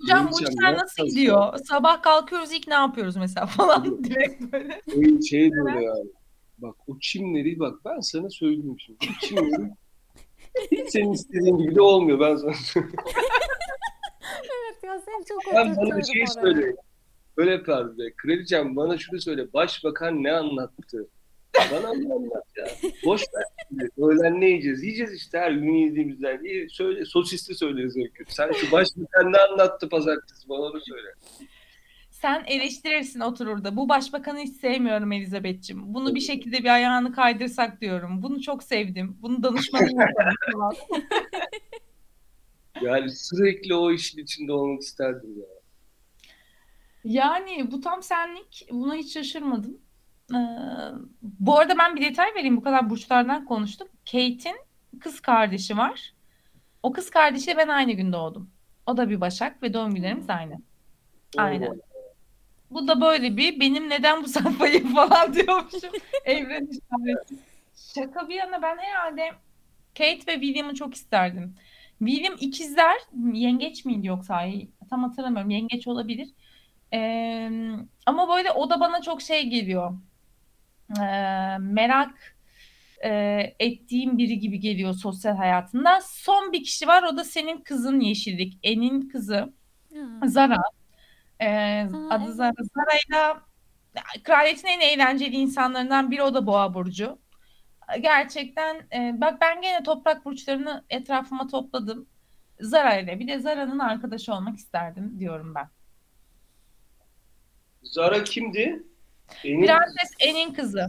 Hocam bu işler nasıl gidiyor? Sabah kalkıyoruz ilk ne yapıyoruz mesela falan direkt böyle. Şey, şey böyle yani. Bak o çimleri bak ben sana söyleyeyim şimdi. O çimleri senin istediğin gibi de olmuyor. Ben sana Evet ya seni çok Ben bana bir şey söyle. Böyle yapardı be. Kraliçem bana şunu söyle. Başbakan ne anlattı? Bana ne anlat ya? Boş ver. şimdi. Öğlen ne yiyeceğiz? Yiyeceğiz işte her gün yediğimizden. İyi, söyle, sosisli söyleriz kötü. Sen şu başbakan ne anlattı pazartesi? Bana onu söyle. Sen eleştirirsin oturur da. Bu başbakanı hiç sevmiyorum Elizabeth'ciğim. Bunu bir şekilde bir ayağını kaydırsak diyorum. Bunu çok sevdim. Bunu danışmanım falan. Yani sürekli o işin içinde olmak isterdim ya. Yani bu tam senlik. Buna hiç şaşırmadım. Ee, bu arada ben bir detay vereyim. Bu kadar burçlardan konuştuk. Kate'in kız kardeşi var. O kız kardeşiyle ben aynı gün doğdum. O da bir Başak ve doğum günlerimiz aynı. Aynen. Bu da böyle bir benim neden bu sayfayı falan diyormuşum. Evren işareti. Şaka bir yana ben herhalde Kate ve William'ı çok isterdim. William ikizler yengeç miydi yoksa tam hatırlamıyorum yengeç olabilir. Ee, ama böyle o da bana çok şey geliyor. Ee, merak e, ettiğim biri gibi geliyor sosyal hayatında. Son bir kişi var o da senin kızın Yeşillik. En'in kızı. Ha. Zara. Ee, adı evet. Zara. Zara'yla kraliyetin en eğlenceli insanlarından biri o da Boğa burcu. Gerçekten e, bak ben gene toprak burçlarını etrafıma topladım. Zara ile bir de Zara'nın arkadaşı olmak isterdim diyorum ben. Zara kimdi? Enin Prenses Anne'in kızı.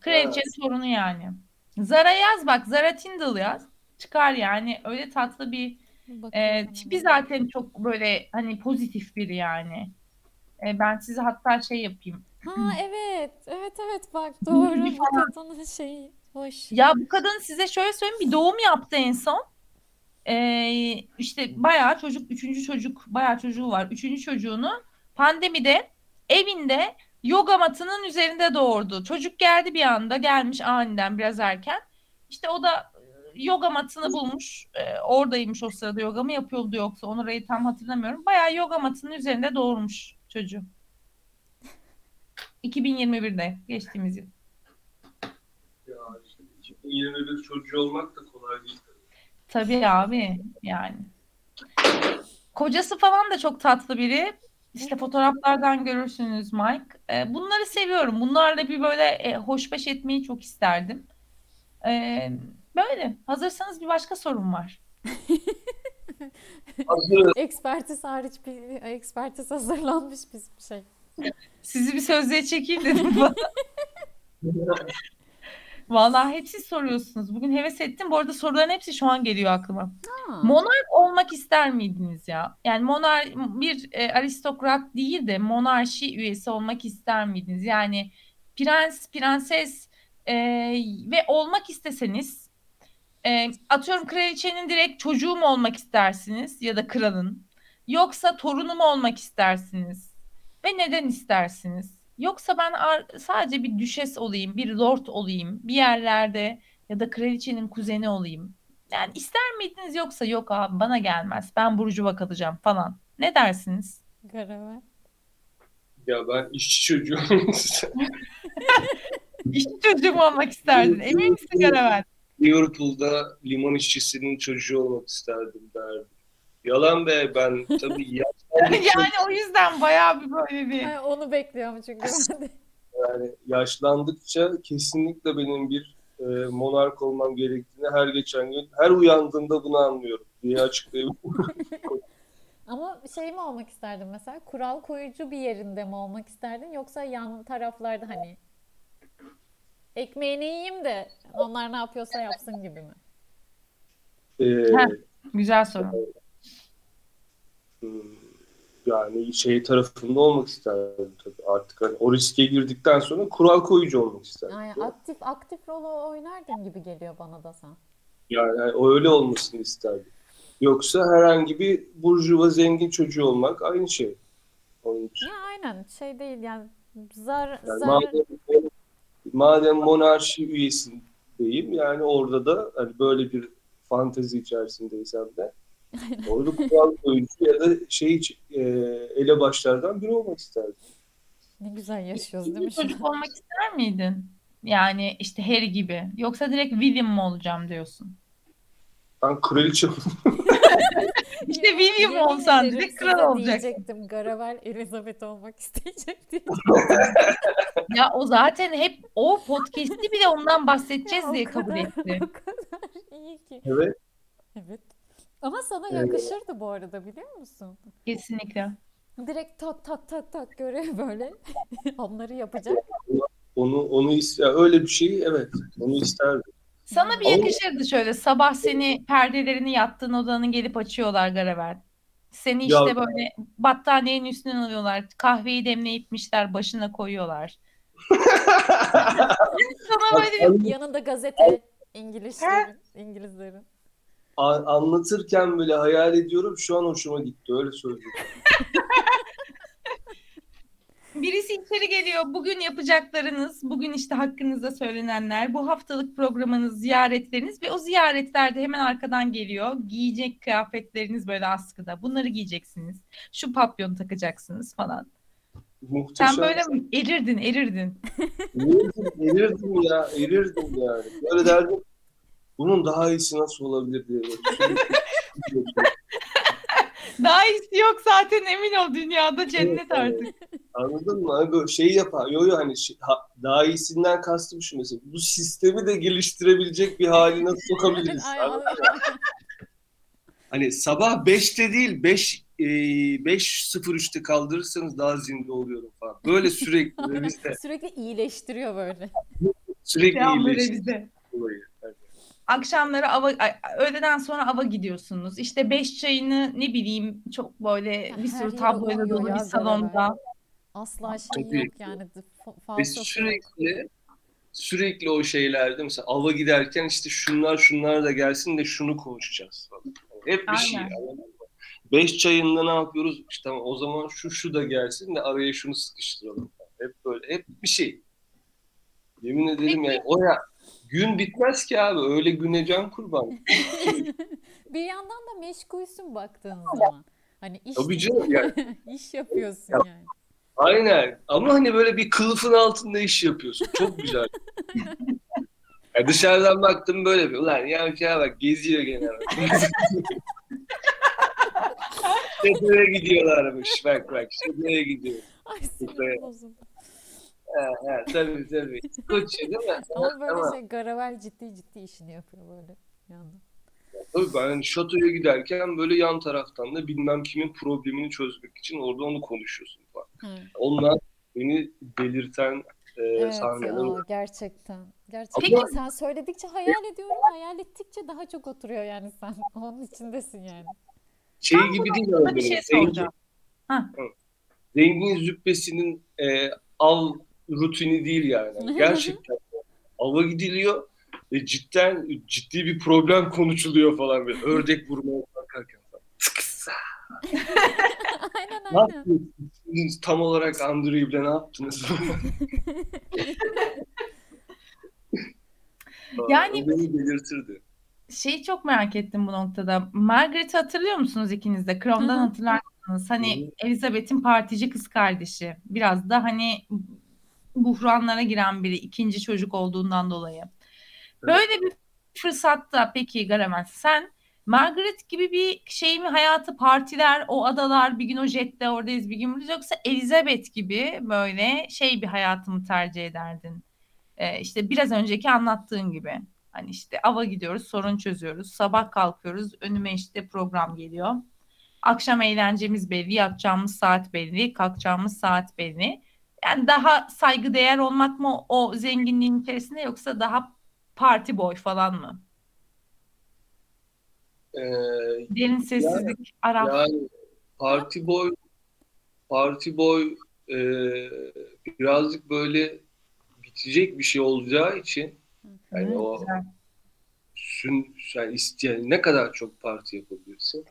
Kraliçenin torunu yani. Zara yaz bak Zara Tyndall yaz. Çıkar yani öyle tatlı bir E, ona. tipi zaten çok böyle hani pozitif biri yani. E, ben size hatta şey yapayım. Ha evet. Evet evet bak doğru bu kadının şeyi hoş. Ya bu kadın size şöyle söyleyeyim bir doğum yaptı en son. Ee, işte bayağı çocuk, üçüncü çocuk, bayağı çocuğu var. Üçüncü çocuğunu pandemide evinde yoga matının üzerinde doğurdu. Çocuk geldi bir anda, gelmiş aniden biraz erken. İşte o da yoga matını bulmuş. Ee, oradaymış o sırada yoga mı yapıyordu yoksa onu orayı tam hatırlamıyorum. Bayağı yoga matının üzerinde doğurmuş çocuğu. 2021'de geçtiğimiz yıl. Ya işte 2021 çocuğu olmak da kolay değil. Tabii abi yani. Kocası falan da çok tatlı biri. İşte fotoğraflardan görürsünüz Mike. Ee, bunları seviyorum. Bunlarla bir böyle e, hoşbeş etmeyi çok isterdim. Ee, böyle. Hazırsanız bir başka sorum var. Hazır. Ekspertiz hariç bir ekspertiz hazırlanmış biz bir şey. Sizi bir sözlüğe çekeyim dedim bana. Vallahi hep siz soruyorsunuz. Bugün heves ettim. Bu arada soruların hepsi şu an geliyor aklıma. Ha. Monark olmak ister miydiniz ya? Yani monar bir e, aristokrat değil de monarşi üyesi olmak ister miydiniz? Yani prens, prenses e, ve olmak isteseniz e, atıyorum kraliçenin direkt çocuğu mu olmak istersiniz ya da kralın? Yoksa torunu mu olmak istersiniz? Ve neden istersiniz? Yoksa ben ar- sadece bir düşes olayım, bir lord olayım, bir yerlerde ya da kraliçenin kuzeni olayım. Yani ister miydiniz yoksa yok abi bana gelmez. Ben burjuva kalacağım falan. Ne dersiniz? Garavel. Ya ben işçi çocuğum. İşçi çocuğum olmak isterdin. Emin misin Garavel? Liverpool'da liman işçisinin çocuğu olmak isterdim derdim. Yalan be ben tabii yaşlandıkça, yani o yüzden bayağı bir böyle bir Ay, onu bekliyorum çünkü yani yaşlandıkça kesinlikle benim bir e, monark olmam gerektiğini her geçen gün her uyandığımda bunu anlıyorum diye açıklayabilirim. Ama şey mi olmak isterdin mesela? Kural koyucu bir yerinde mi olmak isterdin? Yoksa yan taraflarda hani ekmeğini yiyeyim de onlar ne yapıyorsa yapsın gibi mi? Ee, Heh. Güzel soru. hmm, yani şey tarafında olmak isterdim tabii. Artık hani o riske girdikten sonra kural koyucu olmak isterdim. Yani aktif aktif rol oynardın gibi geliyor bana da sen. Yani o öyle olmasını isterdim. Yoksa herhangi bir burjuva zengin çocuğu olmak aynı şey. Onun için. Ya aynen şey değil yani zar Yani zar madem, monarşi üyesindeyim yani orada da hani böyle bir fantezi içerisindeysem de orada kural koyucu ya da şey e, elebaşlardan biri olmak isterdim. ne güzel yaşıyoruz değil mi çocuk olmak ister miydin? Yani işte Harry gibi. Yoksa direkt William mı olacağım diyorsun? Ben kraliçe İşte William olsan direkt kral olacaksın. diyecektim. Garavel Elizabeth olmak isteyecek. Ya o zaten hep o podcast'i bile ondan bahsedeceğiz Ya diye kabul kadar- etti. O kadar iyi ki. Evet. Evet. Ama sana Evet. yakışırdı bu arada biliyor musun? Kesinlikle. Direkt tak tak tak tak görev böyle. Onları yapacak. Onu onu ister öyle bir şey evet onu isterdim. Sana bir yakışırdı şöyle sabah seni perdelerini yattığın odanın gelip açıyorlar Garavel. Seni Ya- işte böyle battaniyenin üstüne alıyorlar. Kahveyi demleyipmişler başına koyuyorlar. Sana böyle bir Yanında gazete İngilizlerin, İngilizlerin. A- anlatırken bile hayal ediyorum şu an hoşuma gitti öyle söyleyeyim. Birisi içeri geliyor. Bugün yapacaklarınız, bugün işte hakkınızda söylenenler, bu haftalık programınız, ziyaretleriniz ve o ziyaretlerde hemen arkadan geliyor. Giyecek kıyafetleriniz böyle askıda. Bunları giyeceksiniz. Şu papyonu takacaksınız falan. Muhteşem. Sen böyle erirdin, erirdin. Erirdim, erirdim ya, erirdim yani. Böyle derdim, bunun daha iyisi nasıl olabilir diye. Daha iyisi yok zaten emin ol dünyada cennet artık. Anladın mı? Hani böyle şey yapar. Yo yo hani şey- ha- daha iyisinden kastım şu mesela. Bu sistemi de geliştirebilecek bir haline sokabiliriz. Ay, Anladın mı? Hani sabah 5'te değil 5 e, 5.03'te kaldırırsanız daha zinde oluyorum falan. Böyle sürekli bizde Sürekli iyileştiriyor böyle. sürekli Ya böyle iyileşti bize. olayı. Yani Akşamları ava, öğleden sonra ava gidiyorsunuz. İşte beş çayını ne bileyim çok böyle bir sürü tabloyla dolu bir salonda. Asla şey Tabii. yok yani. Ve sürekli sürekli o şeylerde mesela ava giderken işte şunlar şunlar da gelsin de şunu konuşacağız falan. Hep bir şey. Aynen. anladın mı? Beş çayında ne yapıyoruz? İşte tamam, o zaman şu şu da gelsin de araya şunu sıkıştıralım. falan. Hep böyle hep bir şey. Yemin ederim yani o ya gün bitmez ki abi. Öyle güne can kurban. Bir yandan da meşgulsün baktığın zaman. Hani iş, Tabii canım yani. iş yapıyorsun Ya- yani. Aynen. Ama hani böyle bir kılıfın altında iş yapıyorsun. Çok güzel. Ya dışarıdan baktım böyle bir. Ulan ya şeye bak geziyor gene. Şuraya gidiyorlarmış. Bak bak şuraya gidiyor. Ay sinirim bozuldu. Ha, tabii tabii. Koç değil mi? Ama böyle Ama şey Garavel ciddi ciddi işini yapıyor böyle yandan. tabii ben hani şatoya giderken böyle yan taraftan da bilmem kimin problemini çözmek için orada onu konuşuyorsun falan. Hı. Onlar beni belirten e, Evet sahneler. ya gerçekten. Gerçekten Ama- sen söyledikçe hayal ediyorum. Hayal ettikçe daha çok oturuyor yani sen. Onun içindesin yani. Şey gibi değil Sana bir şey Zengin- soracağım. zengin züppesinin e, av rutini değil yani. Gerçekten ava gidiliyor ve cidden ciddi bir problem konuşuluyor falan böyle. Ördek vurmaya kalkarken falan. Aynen Ne aynen. Tam olarak Andrew'le ne yaptınız? Yani- o beni belirtirdi. Şeyi çok merak ettim bu noktada. Margaret'i hatırlıyor musunuz ikiniz de? Crown'dan Hı hı. hatırlar mısınız? Hı Hani. Elizabeth'in partici kız kardeşi. Biraz da hani buhranlara giren biri ikinci çocuk olduğundan dolayı. Böyle bir fırsatta peki Garamel sen Margaret gibi bir şey mi hayatı partiler o adalar bir gün o jette oradayız bir gün buradayız yoksa Elizabeth gibi böyle şey bir hayatı mı tercih ederdin? Ee, işte biraz önceki anlattığın gibi. Hani işte ava gidiyoruz, sorun çözüyoruz. Sabah kalkıyoruz, önüme işte program geliyor. Akşam eğlencemiz belli, yatacağımız saat belli, kalkacağımız saat belli. Yani daha saygıdeğer olmak mı o zenginliğin içerisinde yoksa daha party boy falan mı? Ee, Derin sessizlik, ara. yani parti boy parti boy e, birazcık böyle bitecek bir şey olacağı için yani o Güzel. sün, yani isteyen ne kadar çok parti yapabilirsin.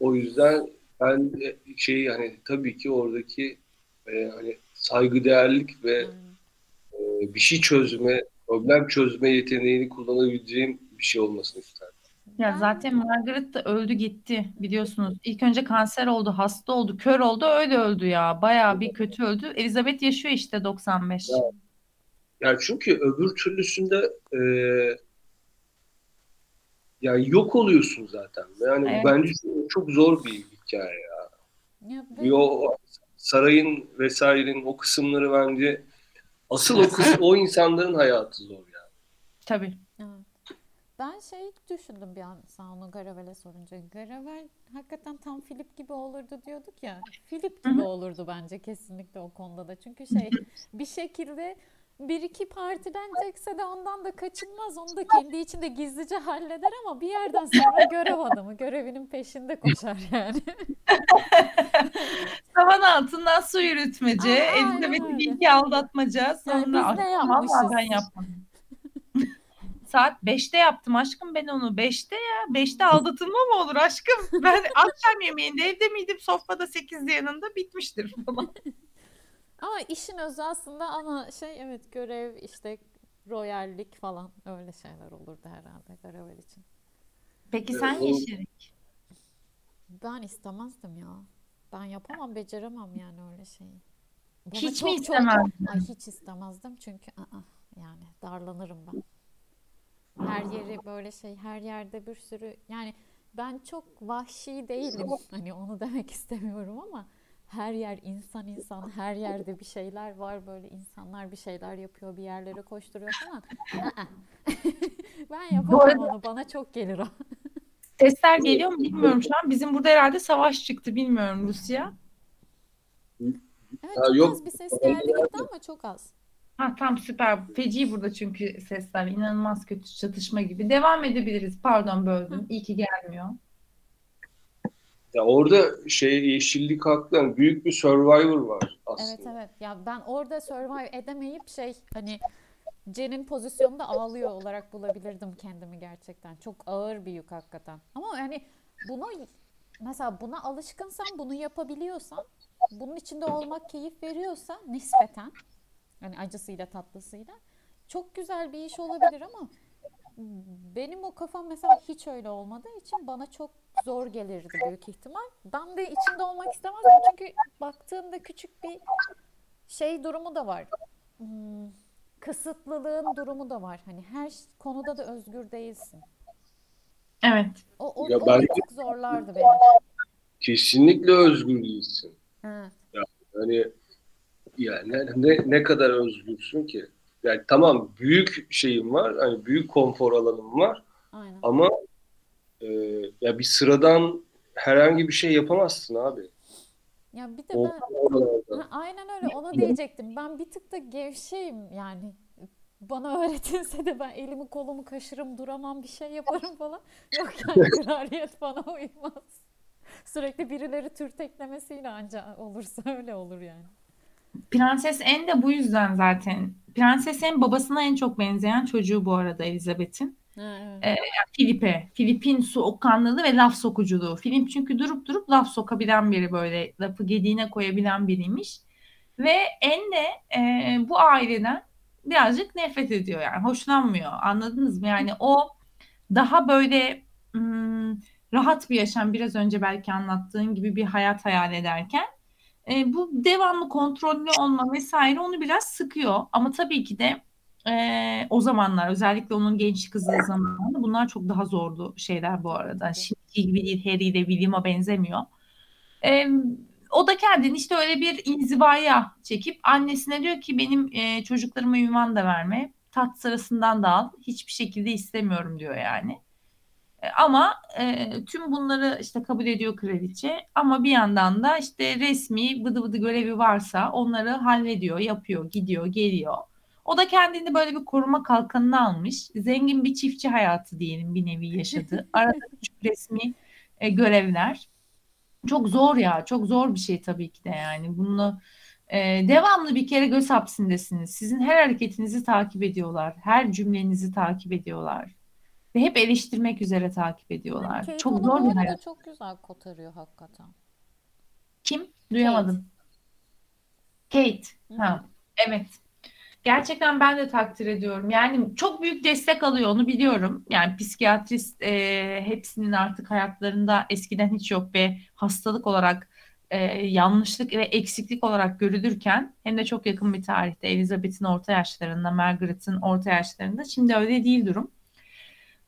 O yüzden ben şey hani tabii ki oradaki e, hani saygıdeğerlik ve Aynen. e, bir şey çözme, problem çözme yeteneğini kullanabileceğim bir şey olmasını isterdim. Ya zaten Margaret da öldü gitti biliyorsunuz. İlk önce kanser oldu, hasta oldu, kör oldu, öyle öldü ya. Bayağı bir kötü öldü. Elizabeth yaşıyor işte 95. Yani çünkü öbür türlüsünde e, yani yok oluyorsun zaten. Yani Evet. bence çok, zor bir hikaye. Ya o sarayın vesairenin o kısımları bence asıl o kısım, o insanların hayatı zor yani. Tabii. Evet. Ben şey düşündüm bir an sen onu Garavel'e sorunca. Garavel hakikaten tam Philip gibi olurdu diyorduk ya. Philip gibi olurdu bence kesinlikle o konuda da. Çünkü şey bir şekilde bir iki partilenecekse de ondan da kaçınmaz. Onu da kendi içinde gizlice halleder ama bir yerden sonra görev adamı görevinin peşinde koşar yani. Tavan altından su yürütmece, Aa, aynen Elizabeth'i öyle. bilgi aldatmaca. Yani Sonra biz ne vallahi ben yapmışız? yapmadım. Saat 5'te yaptım aşkım ben onu. 5'te ya. 5'te aldatılma mı olur aşkım? Ben akşam yemeğinde evde miydim? Sofrada 8'de yanında bitmiştir falan. Ama işin özü aslında ama şey evet görev işte royallik falan öyle şeyler olurdu herhalde Garavel için. Peki sen Evet, o- Yeşil. Ben istemezdim ya. Ben yapamam, beceremem yani öyle şeyi. Bana Hiç mi istemezdin? ay hiç istemezdim çünkü ı-ı, yani darlanırım ben. Her yeri böyle şey, her yerde bir sürü yani ben çok vahşi değilim. Hani onu demek istemiyorum ama her yer insan insan, her yerde bir şeyler var böyle insanlar bir şeyler yapıyor, bir yerlere koşturuyor falan. Ben yapamam arada- onu, bana çok gelir o. Sesler geliyor mu bilmiyorum şu an. Bizim burada herhalde savaş çıktı bilmiyorum Rusya. Evet çok yok. az bir ses geldi gitti ama çok az. Ha tam süper. Feci burada çünkü sesler. inanılmaz kötü çatışma gibi. Devam edebiliriz. Pardon böldüm. İyi ki gelmiyor. Ya orada şey yeşillik haklı. Yani büyük bir survivor var aslında. Evet evet. Ya ben orada survive edemeyip şey hani Jen'in pozisyonunda ağlıyor olarak bulabilirdim kendimi gerçekten. Çok ağır bir yük hakikaten. Ama yani bunu mesela buna alışkınsan, bunu yapabiliyorsan, bunun içinde olmak keyif veriyorsa nispeten hani acısıyla tatlısıyla çok güzel bir iş olabilir ama benim o kafam mesela hiç öyle olmadığı için bana çok zor gelirdi büyük ihtimal. Ben de içinde olmak istemezdim çünkü baktığımda küçük bir şey durumu da var. Hmm, kısıtlılığın durumu da var. Hani her konuda da özgür değilsin. Evet. O, o, Ya o ben- tık zorlardı beni. Kesinlikle özgür değilsin. Evet. Hani yani ne, ne, ne kadar özgürsün ki? Yani tamam büyük şeyim var. Hani büyük konfor alanım var. Aynen. Ama e, ya bir sıradan herhangi bir şey yapamazsın abi. Ya bir de O ben. Ha, aynen öyle onu diyecektim. Ben bir tık da gevşeyim yani. Bana öğretilse de ben elimi kolumu kaşırım duramam bir şey yaparım falan. Yok yani kraliyet bana uymaz. Sürekli birileri türteklemesiyle anca olursa öyle olur yani. Prenses Anne de bu yüzden zaten. Prenses Anne babasına en çok benzeyen çocuğu bu arada Elizabeth'in. Filip'e. Filip'in soğukkanlılığı ve laf sokuculuğu. Filip çünkü durup durup laf sokabilen biri böyle lafı gediğine koyabilen biriymiş. Ve Anne e, bu aileden birazcık nefret ediyor yani hoşlanmıyor. Anladınız mı? Yani o daha böyle hmm, rahat bir yaşam biraz önce belki anlattığın gibi bir hayat hayal ederken e, bu devamlı kontrollü olma vesaire onu biraz sıkıyor. Ama tabii ki de e, o zamanlar özellikle onun genç kızı zamanında bunlar çok daha zordu şeyler bu arada. Şimdiki gibi değil Harry ile William'a benzemiyor. E, o da kendini işte öyle bir inzivaya çekip annesine diyor ki benim e, çocuklarıma ünvan da verme. Tat sırasından da al. Hiçbir şekilde istemiyorum diyor yani. E, ama e, tüm bunları işte kabul ediyor kraliçe ama bir yandan da işte resmi bıdı bıdı görevi varsa onları hallediyor, yapıyor, gidiyor, geliyor. O da kendini böyle bir koruma kalkanına almış. Zengin bir çiftçi hayatı diyelim bir nevi yaşadı. Arada küçük resmi e, görevler. Çok zor ya, çok zor bir şey tabii ki de yani. Bunu e, devamlı bir kere göz hapsindesiniz. Sizin her hareketinizi takip ediyorlar, her cümlenizi takip ediyorlar ve hep eleştirmek üzere takip ediyorlar. Kate Çok zor bir hayat. çok güzel kotarıyor hakikaten. Kim? Duyamadım. Kate. Hı Ha, evet. Gerçekten ben de takdir ediyorum. Yani çok büyük destek alıyor onu biliyorum. Yani psikiyatrist e, hepsinin artık hayatlarında eskiden hiç yok ve hastalık olarak e, yanlışlık ve eksiklik olarak görülürken hem de çok yakın bir tarihte Elizabeth'in orta yaşlarında, Margaret'ın orta yaşlarında şimdi öyle değil durum.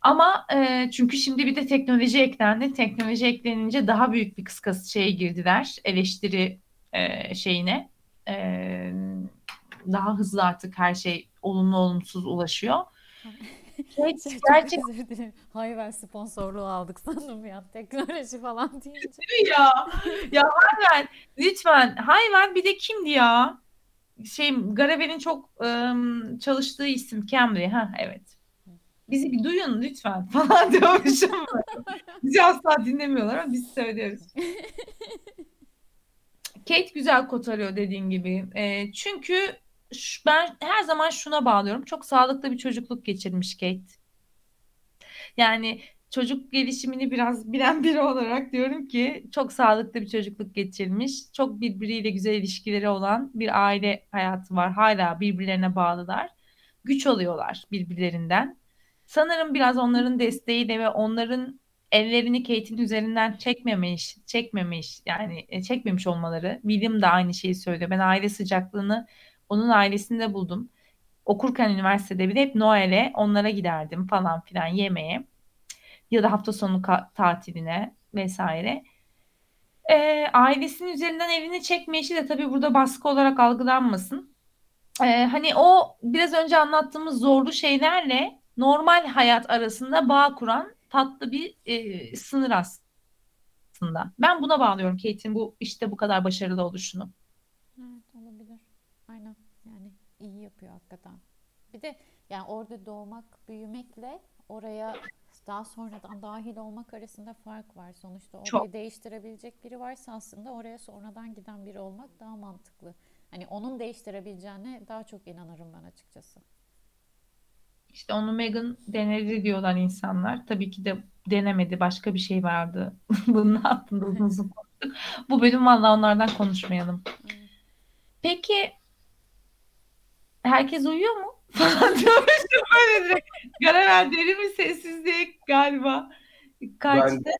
Ama e, çünkü şimdi bir de teknoloji eklendi. Teknoloji eklenince daha büyük bir kıskas şeye girdiler. Eleştiri e, şeyine. E, daha hızlı artık her şey olumlu olumsuz ulaşıyor. Şey, gerçek dilerim. Hayver sponsorluğu aldık sandım ya. Teknoloji falan deyince. ya. Ya Hayven lütfen. Hayven bir de kimdi ya? Şey Garavel'in çok ım, çalıştığı isim Camry. Ha evet. Bizi bir duyun lütfen falan diyormuşum. Bizi asla dinlemiyorlar ama biz söylüyoruz. Kate güzel kotarıyor dediğin gibi. E, çünkü ben her zaman şuna bağlıyorum. Çok sağlıklı bir çocukluk geçirmiş Kate. Yani çocuk gelişimini biraz bilen biri olarak diyorum ki çok sağlıklı bir çocukluk geçirmiş. Çok birbiriyle güzel ilişkileri olan bir aile hayatı var. Hala birbirlerine bağlılar. Güç alıyorlar birbirlerinden. Sanırım biraz onların desteğiyle ve onların ellerini Kate'in üzerinden çekmemiş, çekmemiş yani e, çekmemiş olmaları. William da aynı şeyi söylüyor. Ben aile sıcaklığını onun ailesinde buldum. Okurken üniversitede bile hep Noel'e onlara giderdim falan filan yemeğe ya da hafta sonu tatiline vesaire. Ee, ailesinin üzerinden elini çekme işi de tabii burada baskı olarak algılanmasın. Ee, hani o biraz önce anlattığımız zorlu şeylerle normal hayat arasında bağ kuran tatlı bir e, sınır aslında. Ben buna bağlıyorum Kate'in bu işte bu kadar başarılı oluşunu. Evet olabilir. Aynen. Yani iyi yapıyor hakikaten. Bir de yani orada doğmak, büyümekle oraya daha sonradan dahil olmak arasında fark var. Sonuçta orayı Çok. değiştirebilecek biri varsa aslında oraya sonradan giden biri olmak daha mantıklı. Hani onun değiştirebileceğine daha çok inanırım ben açıkçası. İşte onu Meghan denedi diyorlar insanlar. Tabii ki de denemedi. Başka bir şey vardı. Bunun hakkında uzun uzun konuştuk. Bu bölüm vallahi onlardan konuşmayalım. Peki herkes uyuyor mu? Falan diyormuşum böyle direkt. Garavel derin bir sessizlik galiba. Kaçtı.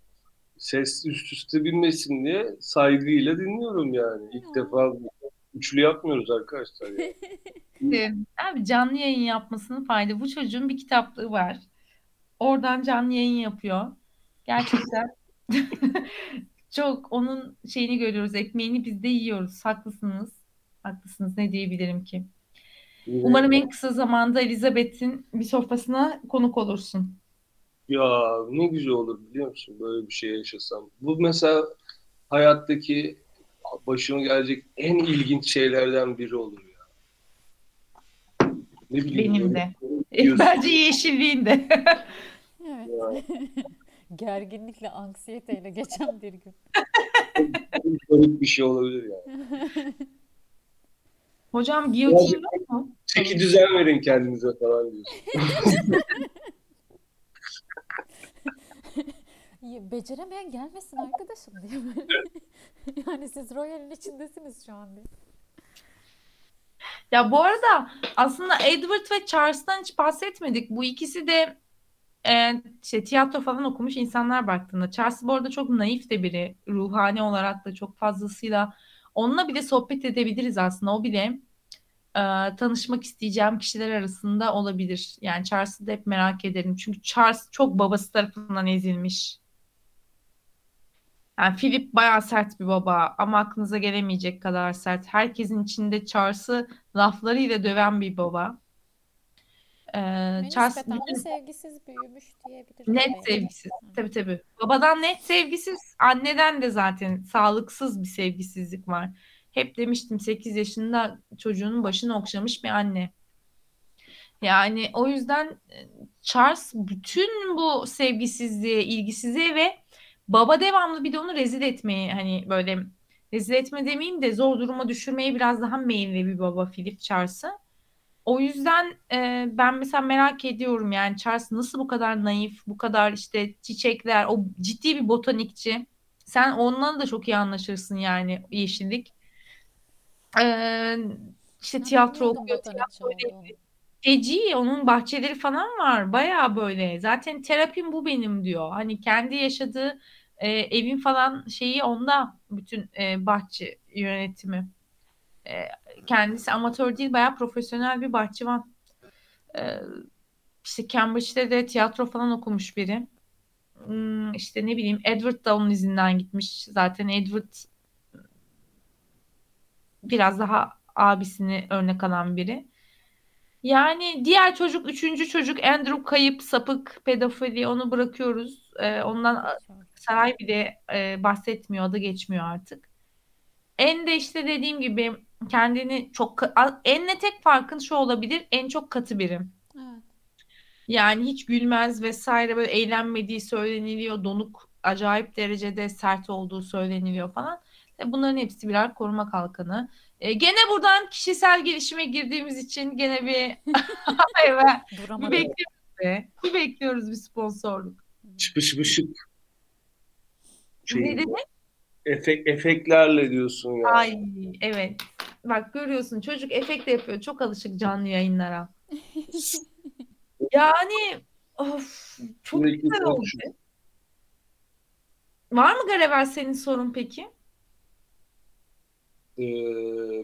Ses üst üste binmesin diye saygıyla dinliyorum yani. İlk defa üçlü yapmıyoruz arkadaşlar ya. Şimdi, Abi canlı yayın yapmasının fayda. Bu çocuğun bir kitaplığı var. Oradan canlı yayın yapıyor. Gerçekten çok onun şeyini görüyoruz. Ekmeğini biz de yiyoruz. Haklısınız. Haklısınız. Ne diyebilirim ki? Umarım en kısa zamanda Elizabeth'in bir sofrasına konuk olursun. Ya ne güzel olur biliyor musun böyle bir şey yaşasam. Bu mesela hayattaki başıma gelecek en ilginç şeylerden biri olur ya. Ne bileyim Benim de. diyorsun. Bence yeşilliğin de. Evet. ya. Gerginlikle, anksiyeteyle geçen bir gün. Garip bir şey olabilir yani. Hocam giyotin yok mu? Çeki düzen verin kendinize falan diyorsun. Beceremeyen gelmesin arkadaşım diye böyle. Yani siz Royal'in içindesiniz şu an diye. Ya bu arada aslında Edward ve Charles'tan hiç bahsetmedik. Bu ikisi de e, işte tiyatro falan okumuş insanlar baktığında. Charles bu arada çok naif de biri. Ruhani olarak da çok fazlasıyla. Onunla bile sohbet edebiliriz aslında. O bile e, tanışmak isteyeceğim kişiler arasında olabilir. Yani Charles'ı da hep merak ederim. Çünkü Charles çok babası tarafından ezilmiş. Yani Philip bayağı sert bir baba ama aklınıza gelemeyecek kadar sert. Herkesin içinde Charles'ı laflarıyla döven bir baba. Ee, Charles de sevgisiz büyümüş diyebiliriz. Net belki. sevgisiz. Tabii tabii. Babadan net sevgisiz, anneden de zaten sağlıksız bir sevgisizlik var. Hep demiştim 8 yaşında çocuğunun başını okşamış bir anne. Yani o yüzden e, Charles bütün bu sevgisizliğe, ilgisizliğe ve baba devamlı bir de onu rezil etmeyi hani böyle rezil etme demeyeyim de zor duruma düşürmeyi biraz daha meyilli bir baba Philip Charles'ı. O yüzden e, ben mesela merak ediyorum yani Charles nasıl bu kadar naif, bu kadar işte çiçekler, o ciddi bir botanikçi. Sen onunla da çok iyi anlaşırsın yani yeşillik. Ee, işte tiyatro okuyor, tiyatro. Feci, onun bahçeleri falan var. Baya böyle. Zaten terapim bu benim diyor. Hani kendi yaşadığı e, evin falan şeyi onda bütün e, bahçe yönetimi. E, kendisi amatör değil, baya profesyonel bir bahçıvan. E, işte Cambridge'de de tiyatro falan okumuş biri. Hmm, işte ne bileyim Edward da onun izinden gitmiş. Zaten Edward biraz daha abisini örnek alan biri. Yani diğer çocuk, üçüncü çocuk Andrew kayıp, sapık, pedofili onu bırakıyoruz. Ee, ondan saray bile e, bahsetmiyor, adı geçmiyor artık. En de işte dediğim gibi kendini çok enle tek farkın şu olabilir, en çok katı biri. Evet. Yani hiç gülmez vesaire böyle eğlenmediği söyleniliyor. Donuk acayip derecede sert olduğu söyleniliyor falan. E, Bunların hepsi birer koruma kalkanı. E, gene buradan kişisel gelişime girdiğimiz için gene bir bir bekliyoruz be. Bir bekliyoruz bir sponsorluk. Şıpı şıpı şıp. Şey, Ne dedi? efek, efektlerle diyorsun ya. Ay evet. Bak görüyorsun çocuk efekt de yapıyor. Çok alışık canlı yayınlara. Yani of çok Sürekli güzel oldu. konuşuyor. Var mı Garever senin sorun peki? Ee,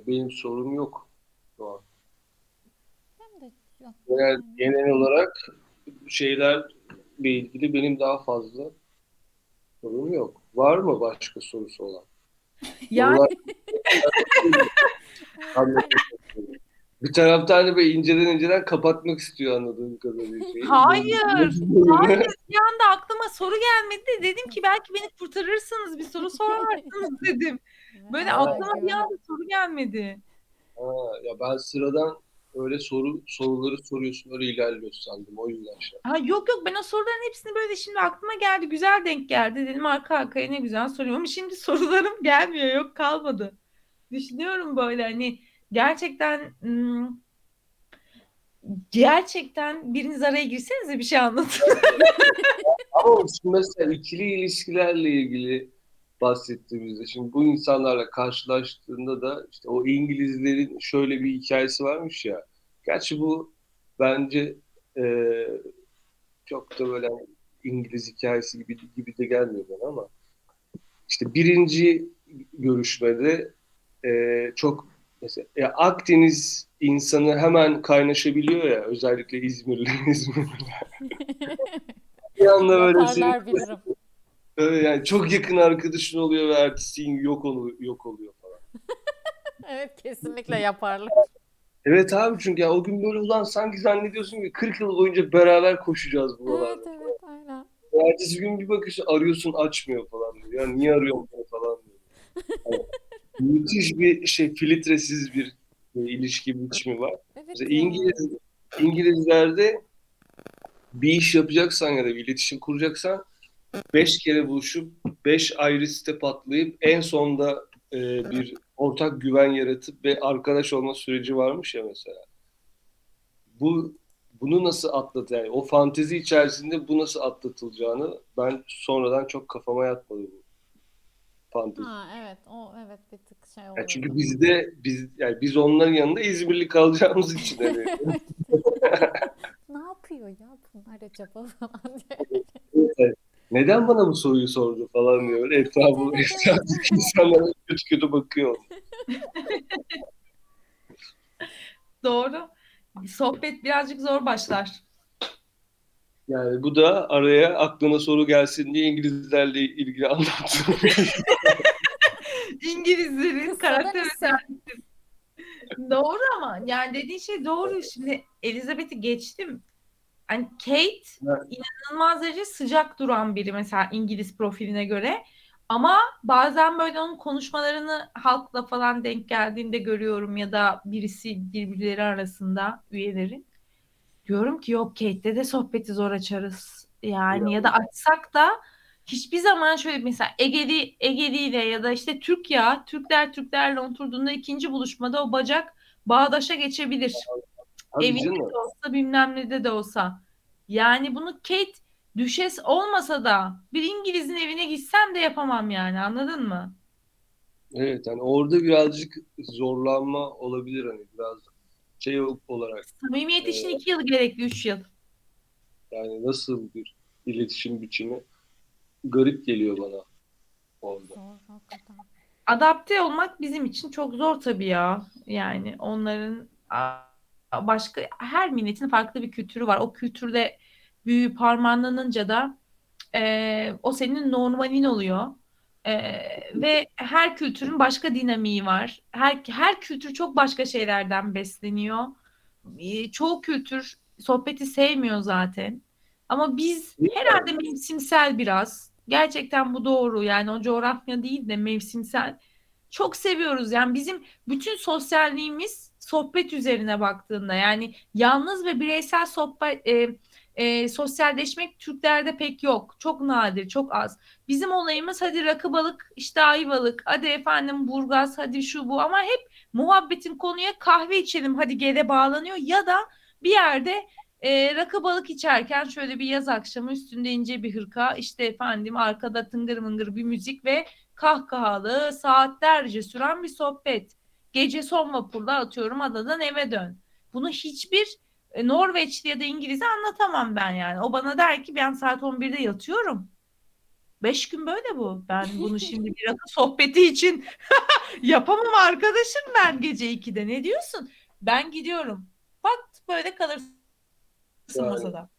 benim sorum yok şu an. Hem de yok. Genel, genel olarak şeylerle ilgili benim daha fazla sorum yok. Var mı başka sorusu olan? Yani Anladım. Bir taraftan da böyle inceden inceden kapatmak istiyor anladığım kadarıyla. Hayır, hayır. Bir anda aklıma soru gelmedi de dedim ki belki beni kurtarırsınız bir soru sorarsınız dedim. Böyle aklıma bir anda soru gelmedi. Ha, ya ben sıradan öyle soru soruları soruyorsun öyle ilerliyorsun sandım o yüzden şey. Ha, yok yok ben o soruların hepsini böyle şimdi aklıma geldi. Güzel denk geldi. Dedim arka arkaya ne güzel soruyorum. Ama şimdi sorularım gelmiyor. Yok kalmadı. Düşünüyorum böyle hani gerçekten gerçekten biriniz araya girsenize bir şey anlatın. Ama mesela ikili ilişkilerle ilgili bahsettiğimizde şimdi bu insanlarla karşılaştığında da işte o İngilizlerin şöyle bir hikayesi varmış ya. Gerçi bu bence e, çok da böyle İngiliz hikayesi gibi gibi de gelmiyor bana ama işte birinci görüşmede e, çok mesela ya Akdeniz insanı hemen kaynaşabiliyor ya özellikle İzmirli İzmirliler. Bir anda böyle Yaparlar bilirim. Evet, yani çok yakın arkadaşın oluyor ve ertesi yok oluyor, yok oluyor falan. Evet kesinlikle yaparlar. Evet abi çünkü ya o gün böyle ulan sanki zannediyorsun ki 40 yıl boyunca beraber koşacağız Evet buralarda. evet aynen. Ertesi gün bir bakıyorsun arıyorsun açmıyor falan diyor. Ya niye arıyorsun beni falan diyor. Müthiş bir şey filtresiz bir e, ilişki biçimi var. Evet Mesela. İngiliz, İngilizlerde bir iş yapacaksan ya da bir iletişim kuracaksan beş kere buluşup beş ayrı site patlayıp en sonda e, bir ortak güven yaratıp ve arkadaş olma süreci varmış ya mesela. Bu bunu nasıl atlat yani o fantezi içerisinde bu nasıl atlatılacağını ben sonradan çok kafama yatmadı bu fantezi. Ha evet o evet bir tık şey oluyor. çünkü bizde biz yani biz onların yanında İzmirli kalacağımız için hani Ne yapıyor ya bunlar acaba falan diye. Evet. Neden bana bu soruyu sordu falan diyor. Etrafı, etrafındaki insanlara kötü kötü bakıyor. Doğru. Sohbet birazcık zor başlar. Yani bu da araya aklına soru gelsin diye İngilizlerle ilgili anlattım. İngilizlerin Kısadan karakter ise. Doğru ama yani dediğin şey doğru. Şimdi Elizabeth'i geçtim. Hani Kate Evet. inanılmaz derece sıcak duran biri mesela İngiliz profiline göre. Ama bazen böyle onun konuşmalarını halkla falan denk geldiğinde görüyorum ya da birisi birbirleri arasında üyelerin. Diyorum ki yok Kate'le de sohbeti zor açarız. Yani ya da açsak da hiçbir zaman şöyle mesela Egeli Egeli'yle ya da işte Türk ya Türkler Türklerle oturduğunda ikinci buluşmada o bacak bağdaşa geçebilir. Evinde de olsa bilmem ne de de olsa. Yani bunu Kate düşes olmasa da bir İngiliz'in evine gitsem de yapamam yani anladın mı? Evet hani orada birazcık zorlanma olabilir hani biraz şey olarak Samimiyet için iki yıl gerekli, üç yıl. yani nasıl bir iletişim biçimi garip geliyor bana orada. Zor hakikaten. Adapte olmak bizim için çok zor tabii ya. Yani onların başka her milletin farklı bir kültürü var. O kültürde büyüyüp harmanlanınca da e, o senin normalin oluyor. E, ve her kültürün başka dinamiği var. Her her kültür çok başka şeylerden besleniyor. E, çoğu kültür sohbeti sevmiyor zaten. Ama biz herhalde mevsimsel biraz. Gerçekten bu doğru. Yani o coğrafya değil de mevsimsel. Çok seviyoruz. Yani bizim bütün sosyalliğimiz sohbet üzerine baktığında yani yalnız ve bireysel sohbet e, e, sosyalleşmek Türklerde pek yok. Çok nadir, çok az. Bizim olayımız hadi rakı balık, işte ayvalık, hadi efendim burgaz, hadi şu bu ama hep muhabbetin konuya kahve içelim hadi gele bağlanıyor ya da bir yerde e, rakı balık içerken şöyle bir yaz akşamı üstünde ince bir hırka işte efendim arkada tıngır mıngır bir müzik ve kahkahalı saatlerce süren bir sohbet. Gece son vapurda atıyorum adadan eve dön. Bunu hiçbir e, Norveçli ya da İngiliz'e anlatamam ben yani. O bana der ki ben saat 11'de yatıyorum. Beş gün böyle bu. Ben bunu şimdi bir rakı sohbeti için yapamam arkadaşım ben gece 2'de. Ne diyorsun? Ben gidiyorum. Pat böyle kalırsın Yani. masada.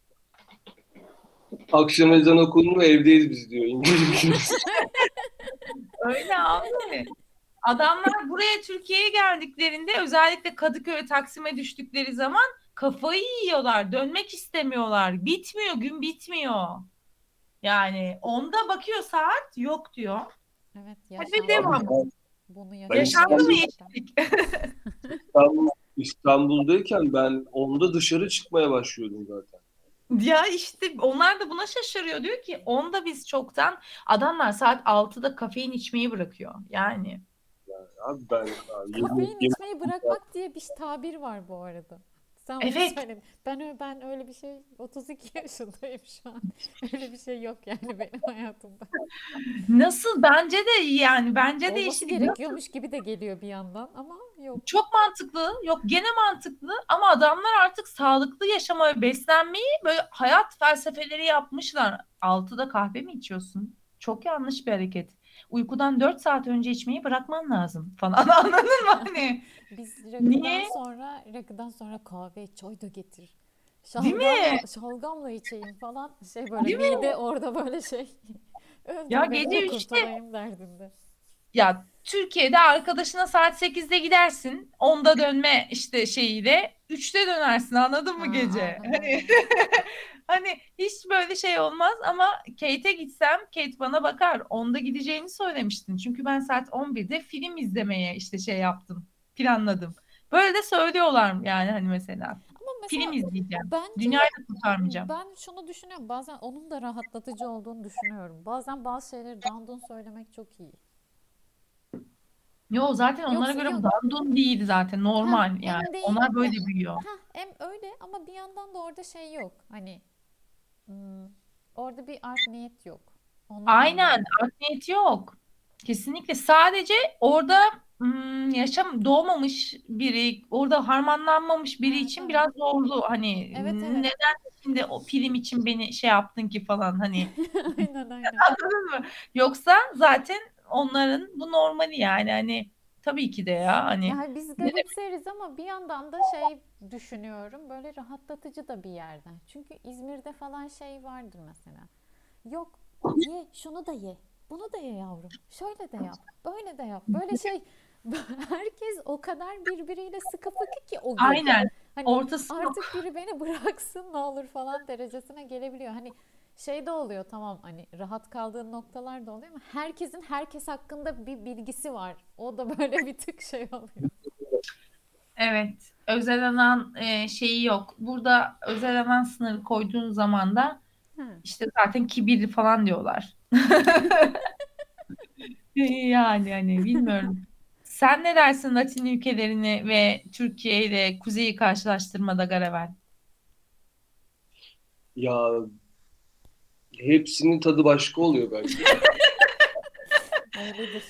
Akşam ezan okundu evdeyiz biz diyor İngiliz. Öyle abi. Adamlar buraya Türkiye'ye geldiklerinde özellikle Kadıköy Taksim'e düştükleri zaman kafayı yiyorlar. Dönmek istemiyorlar. Bitmiyor, gün bitmiyor. Yani onda bakıyor saat yok diyor. Evet Hadi devam. Bunu Yaşandı mı? İstanbul, İstanbul'dayken ben onda dışarı çıkmaya başlıyordum zaten. Ya işte onlar da buna şaşırıyor. Diyor ki onda biz çoktan adamlar saat 6'da kafein içmeyi bırakıyor. Yani Abi ben yemin- Kafein içmeyi bırakmak diye bir tabir var bu arada. Sen Evet. söyledin. Ben ben öyle bir şey 32 yaşındayım şu an. Öyle bir şey yok yani benim hayatımda. nasıl bence de yani bence de Olması gerekiyormuş gibi de geliyor bir yandan ama yok. Çok mantıklı. Yok gene mantıklı ama adamlar artık sağlıklı yaşama ve beslenmeyi böyle hayat felsefeleri yapmışlar. Altıda kahve mi içiyorsun? Çok yanlış bir hareket. Uykudan 4 saat önce içmeyi bırakman lazım falan. Anladın mı hani? Biz rakıdan Niye? sonra rakıdan sonra kahve, çay da getir. Değil mi? Şalgamla, içeyim falan. Şey böyle Değil mi? mide orada böyle şey. Ya gece de üçte- kurtulayım derdinde. Ya Türkiye'de arkadaşına saat 8'de gidersin. 10'da dönme işte şeyiyle. 3'te dönersin anladın mı Ha, gece? anladım, Hani Hani hiç böyle şey olmaz ama Kate'e gitsem Kate bana bakar. Onda gideceğini söylemiştin. Çünkü ben saat 11'de film izlemeye işte şey yaptım. Planladım. Böyle de söylüyorlar yani hani mesela. Mesela Film izleyeceğim. bence Dünyayı da kurtarmayacağım. ben şunu düşünüyorum. Bazen onun da rahatlatıcı olduğunu düşünüyorum. Bazen bazı şeyleri dandun söylemek çok iyi. Yo zaten onlara Yoksa göre yok. dandun değil zaten normal hem yani. değil. Onlar böyle büyüyor. Ha, hem öyle ama bir yandan da orada şey yok. Hani hmm, orada bir art niyet yok. Onu Aynen art niyeti yok. Kesinlikle sadece orada hmm, yaşam doğmamış biri, orada harmanlanmamış biri Evet, için evet. biraz zorlu. Hani Evet, evet. neden şimdi o film için beni şey yaptın ki falan hani Aynen aynen. anladın mı? Yoksa zaten onların bu normali yani hani tabii ki de ya hani Yani biz garipseriz ama bir yandan da şey düşünüyorum böyle rahatlatıcı da bir yerden. Çünkü İzmir'de falan şey vardır mesela. Yok ye şunu da ye. Bunu da ye yavrum. Şöyle de yap. Böyle de yap. Böyle şey herkes o kadar birbiriyle sıkı fıkı ki o gece. Aynen. Hani Ortası artık biri beni bıraksın ne olur falan derecesine gelebiliyor. Hani şey de oluyor tamam hani rahat kaldığın noktalar da oluyor ama herkesin herkes hakkında bir bilgisi var. O da böyle bir tık şey oluyor. Evet. Özel alan e, şeyi yok. Burada özel alan sınırı koyduğun zaman da Hı. işte zaten kibirli falan diyorlar. Yani hani bilmiyorum. Sen ne dersin Latin ülkelerini ve Türkiye ile Kuzey'i karşılaştırmada Garavel? Ya hepsinin tadı başka oluyor bence. Öyledir.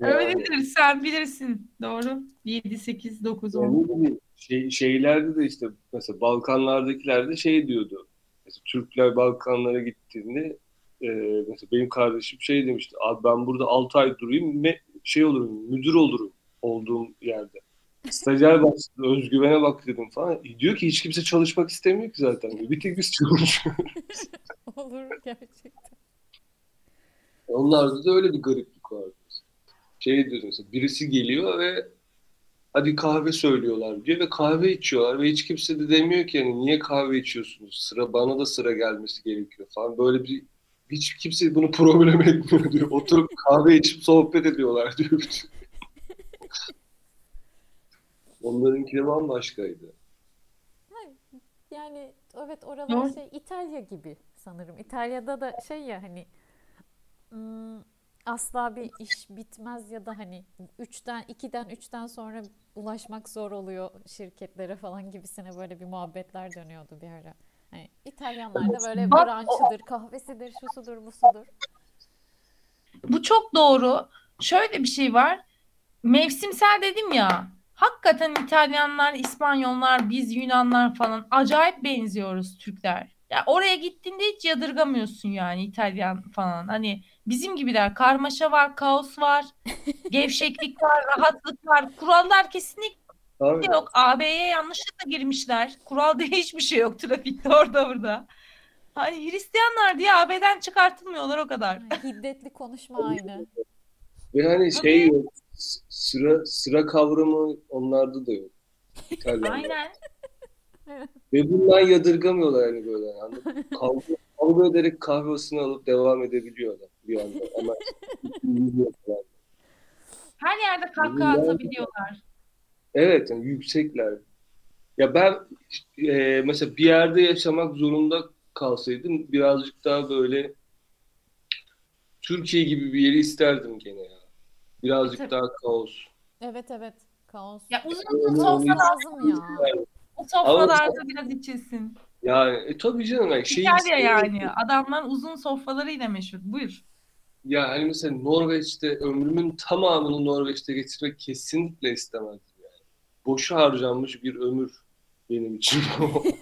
Yani- Öyledir sen bilirsin. Doğru. 7, 8, 9, 10. Yani şey, şeylerde de işte mesela Balkanlardakiler de şey diyordu. Mesela Türkler Balkanlara gittiğinde e, mesela benim kardeşim şey demişti. Abi ben burada 6 ay durayım ve şey olurum, müdür olurum olduğum yerde. Stajyer başladı, özgüvene bak dedim falan. E, diyor ki hiç kimse çalışmak istemiyor ki zaten. Bir tek biz çalışıyoruz. Olur gerçekten. Onlarda da öyle bir gariplik vardı. Şey diyor mesela birisi geliyor ve hadi kahve söylüyorlar diyor ve kahve içiyorlar ve hiç kimse de demiyor ki yani niye kahve içiyorsunuz? Sıra bana da sıra gelmesi gerekiyor falan. Böyle bir hiç kimse bunu problem etmiyor diyor. Oturup kahve içip sohbet ediyorlar diyor. Onlarınki de bambaşkaydı. Yani evet oralar şey İtalya gibi sanırım. İtalya'da da şey ya hani ım, asla bir iş bitmez ya da hani 3'ten 2'den 3'ten sonra ulaşmak zor oluyor şirketlere falan gibisine böyle bir muhabbetler dönüyordu bir ara. Hani İtalyanlar da böyle branşıdır, kahvesidir, şusudur, busudur. Bu çok doğru. Şöyle bir şey var. Mevsimsel dedim ya. Hakikaten İtalyanlar, İspanyollar, biz Yunanlar falan acayip benziyoruz Türkler. Ya oraya gittiğinde hiç yadırgamıyorsun yani İtalyan falan. Hani bizim gibiler. Karmaşa var, kaos var, gevşeklik var, rahatlık var. Kurallar kesinlikle Abi, yok. AB'ye yanlışlıkla girmişler. Kural diye hiçbir şey yok trafikte orada burada. Hani Hristiyanlar diye AB'den çıkartılmıyorlar o kadar. Hiddetli konuşma aynı. ve hani şey yok. Sıra sıra kavramı onlarda da yok. İtalyanlar. Aynen. Ve bundan yadırgamıyorlar hani böyle. Mı? Kavga, kavga ederek kahvesini alıp devam edebiliyorlar bir anda. Ama falan. Her yerde kahkaha atabiliyorlar. Evet yani yüksekler. Ya ben e, mesela bir yerde yaşamak zorunda kalsaydım birazcık daha böyle Türkiye gibi bir yeri isterdim gene ya. Birazcık Tabii. daha kaos. Evet evet. Kaos. Ya uzun Onu- uzun sofra lazım ya. O sofralarda biraz içilsin. Yani e, tabii canım yani şey İtalya yani. Adamlar uzun sofralarıyla meşhur. Buyur. Ya hani mesela Norveç'te ömrümün tamamını Norveç'te geçirmek kesinlikle istemezdim yani. Boşa harcanmış bir ömür benim için o.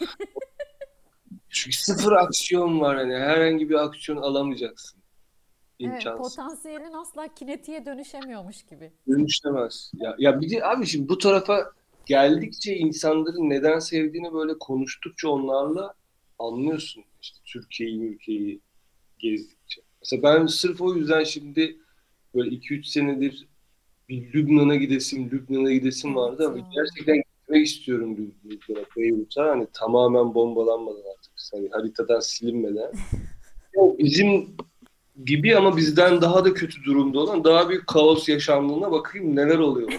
Çünkü sıfır aksiyon var hani herhangi bir aksiyon alamayacaksın. Evet, İmkansız. potansiyelin asla kinetiğe dönüşemiyormuş gibi. Dönüşlemez. Ya, ya bir de abi şimdi bu tarafa geldikçe insanların neden sevdiğini böyle konuştukça onlarla anlıyorsun. İşte Türkiye'yi, ülkeyi gezdikçe. Mesela ben sırf o yüzden şimdi böyle 2-3 senedir bir Lübnan'a gidesim, Lübnan'a gidesim vardı ama gerçekten gitmek istiyorum Lüb- Lübnan'a, Beyrut'a. Hani tamamen bombalanmadan artık. Hani haritadan silinmeden. O bizim gibi ama bizden daha da kötü durumda olan daha büyük kaos yaşandığına bakayım neler oluyor.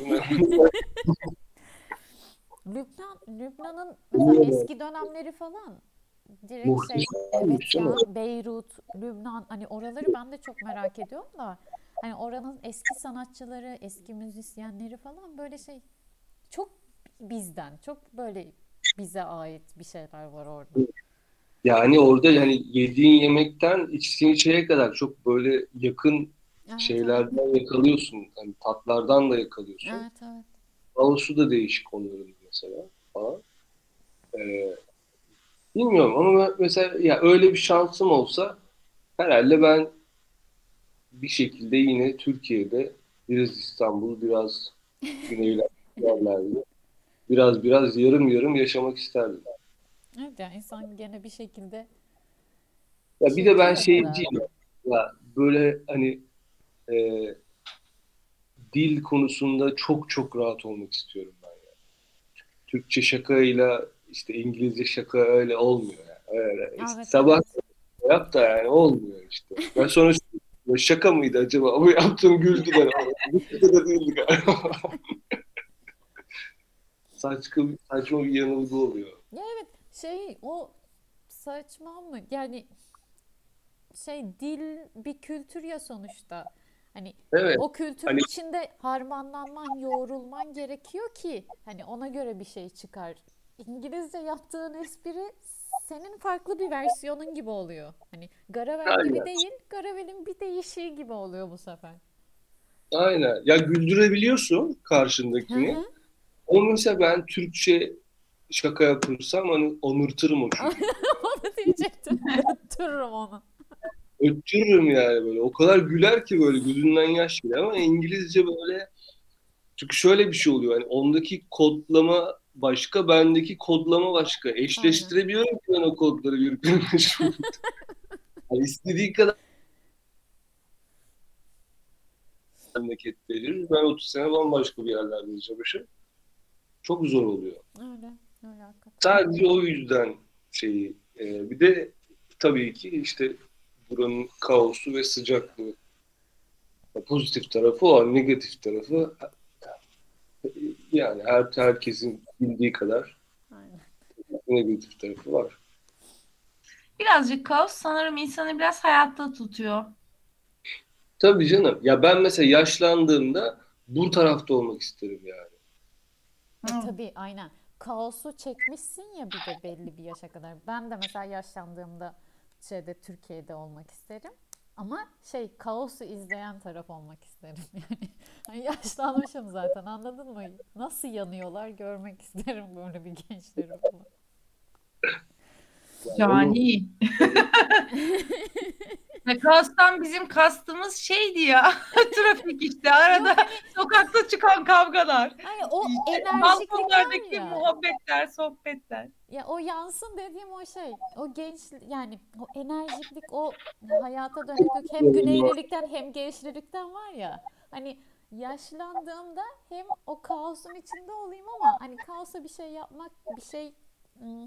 Lübnan, Lübnan'ın eski dönemleri falan direkt şey evet ya? Beyrut, Lübnan hani oraları ben de çok merak ediyorum da hani oranın eski sanatçıları, eski müzisyenleri falan böyle şey çok bizden, çok böyle bize ait bir şeyler var orada. Yani orada yani yediğin yemekten içtiğin şeye kadar çok böyle yakın Evet, evet. şeylerden yakalıyorsun. Hani tatlardan da yakalıyorsun. Evet, evet. Kaosu da değişik onların mesela falan. Ee, bilmiyorum ama mesela ya öyle bir şansım olsa herhalde ben bir şekilde yine Türkiye'de biraz İstanbul, biraz güneyler yerlerde biraz biraz yarım yarım yaşamak isterdim. Evet yani insan gene bir şekilde Ya bir de ben şeyciyim ya böyle hani e, dil konusunda çok çok rahat olmak istiyorum. Türkçe şakayla işte İngilizce şaka öyle olmuyor yani. Öyle. İşte Evet, sabah evet. yap da yani olmuyor işte. Ben sonra "Ya şaka mıydı acaba? Bu yaptığım güldüler ama bu da değildi galiba. saçma, saçma bir yanılgı oluyor. Ya evet şey o saçma mı? Yani şey dil bir kültür ya sonuçta. Hani Evet. o kültürün Hani- içinde harmanlanman, yoğrulman gerekiyor ki hani ona göre bir şey çıkar. İngilizce yaptığın espri senin farklı bir versiyonun gibi oluyor. Hani Garavel gibi Aynen. değil, Garavel'in bir değişiği gibi oluyor bu sefer. Aynen. Ya güldürebiliyorsun karşındakini. hı. Onu mesela ben Türkçe şaka yapırsam hani onurturum o çocuğu. Onu diyecektim. Öttürürüm onu. Öttürürüm yani böyle. O kadar güler ki böyle gözünden yaş gelir ama İngilizce böyle çünkü şöyle bir şey oluyor. Hani ondaki kodlama başka, bendeki kodlama başka. Eşleştirebiliyorum ki ben o kodları birbirine. hani istediği kadar memleket verir. Ben 30 sene bambaşka bir yerlerde çalışırım. Çok zor oluyor. Öyle, öyle hakikaten. Sadece o yüzden şeyi. e, bir de tabii ki işte buranın kaosu ve sıcaklığı. Pozitif tarafı o, negatif tarafı yani her herkesin bildiği kadar Aynen. negatif tarafı var. Birazcık kaos sanırım insanı biraz hayatta tutuyor. Tabii canım. Ya ben mesela yaşlandığımda bu tarafta olmak isterim yani. E, tabii aynen. Kaosu çekmişsin ya bir de belli bir yaşa kadar. Ben de mesela yaşlandığımda şeyde Türkiye'de olmak isterim. Ama şey kaosu izleyen taraf olmak isterim yani. Hani yaşlanmışım zaten anladın mı? Nasıl yanıyorlar görmek isterim böyle bir gençleri falan. Yani. Ve kaostan bizim kastımız şeydi ya. Trafik işte. Arada sokakta çıkan kavgalar. Hani o enerjiklik ya. muhabbetler, sohbetler. Ya o yansın dediğim o şey. O genç yani o enerjiklik, o hayata dönüklük hem güneylilikten hem gençlilikten var ya. Hani yaşlandığımda hem o kaosun içinde olayım ama hani kaosa bir şey yapmak, bir şey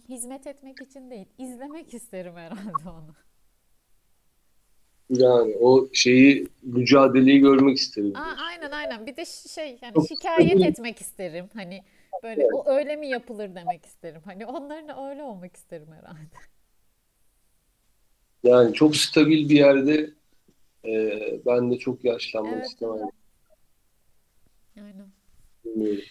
hizmet etmek için değil. izlemek isterim herhalde onu. Yani o şeyi mücadeleyi görmek isterim. Aa, aynen aynen. Bir de şey yani Çok şikayet etmek isterim. Hani böyle o öyle mi yapılır demek isterim. Hani onların öyle olmak isterim herhalde. Yani çok stabil bir yerde e, ben de çok yaşlanmak Evet, istemem. evet. Aynen. Bilmiyorum.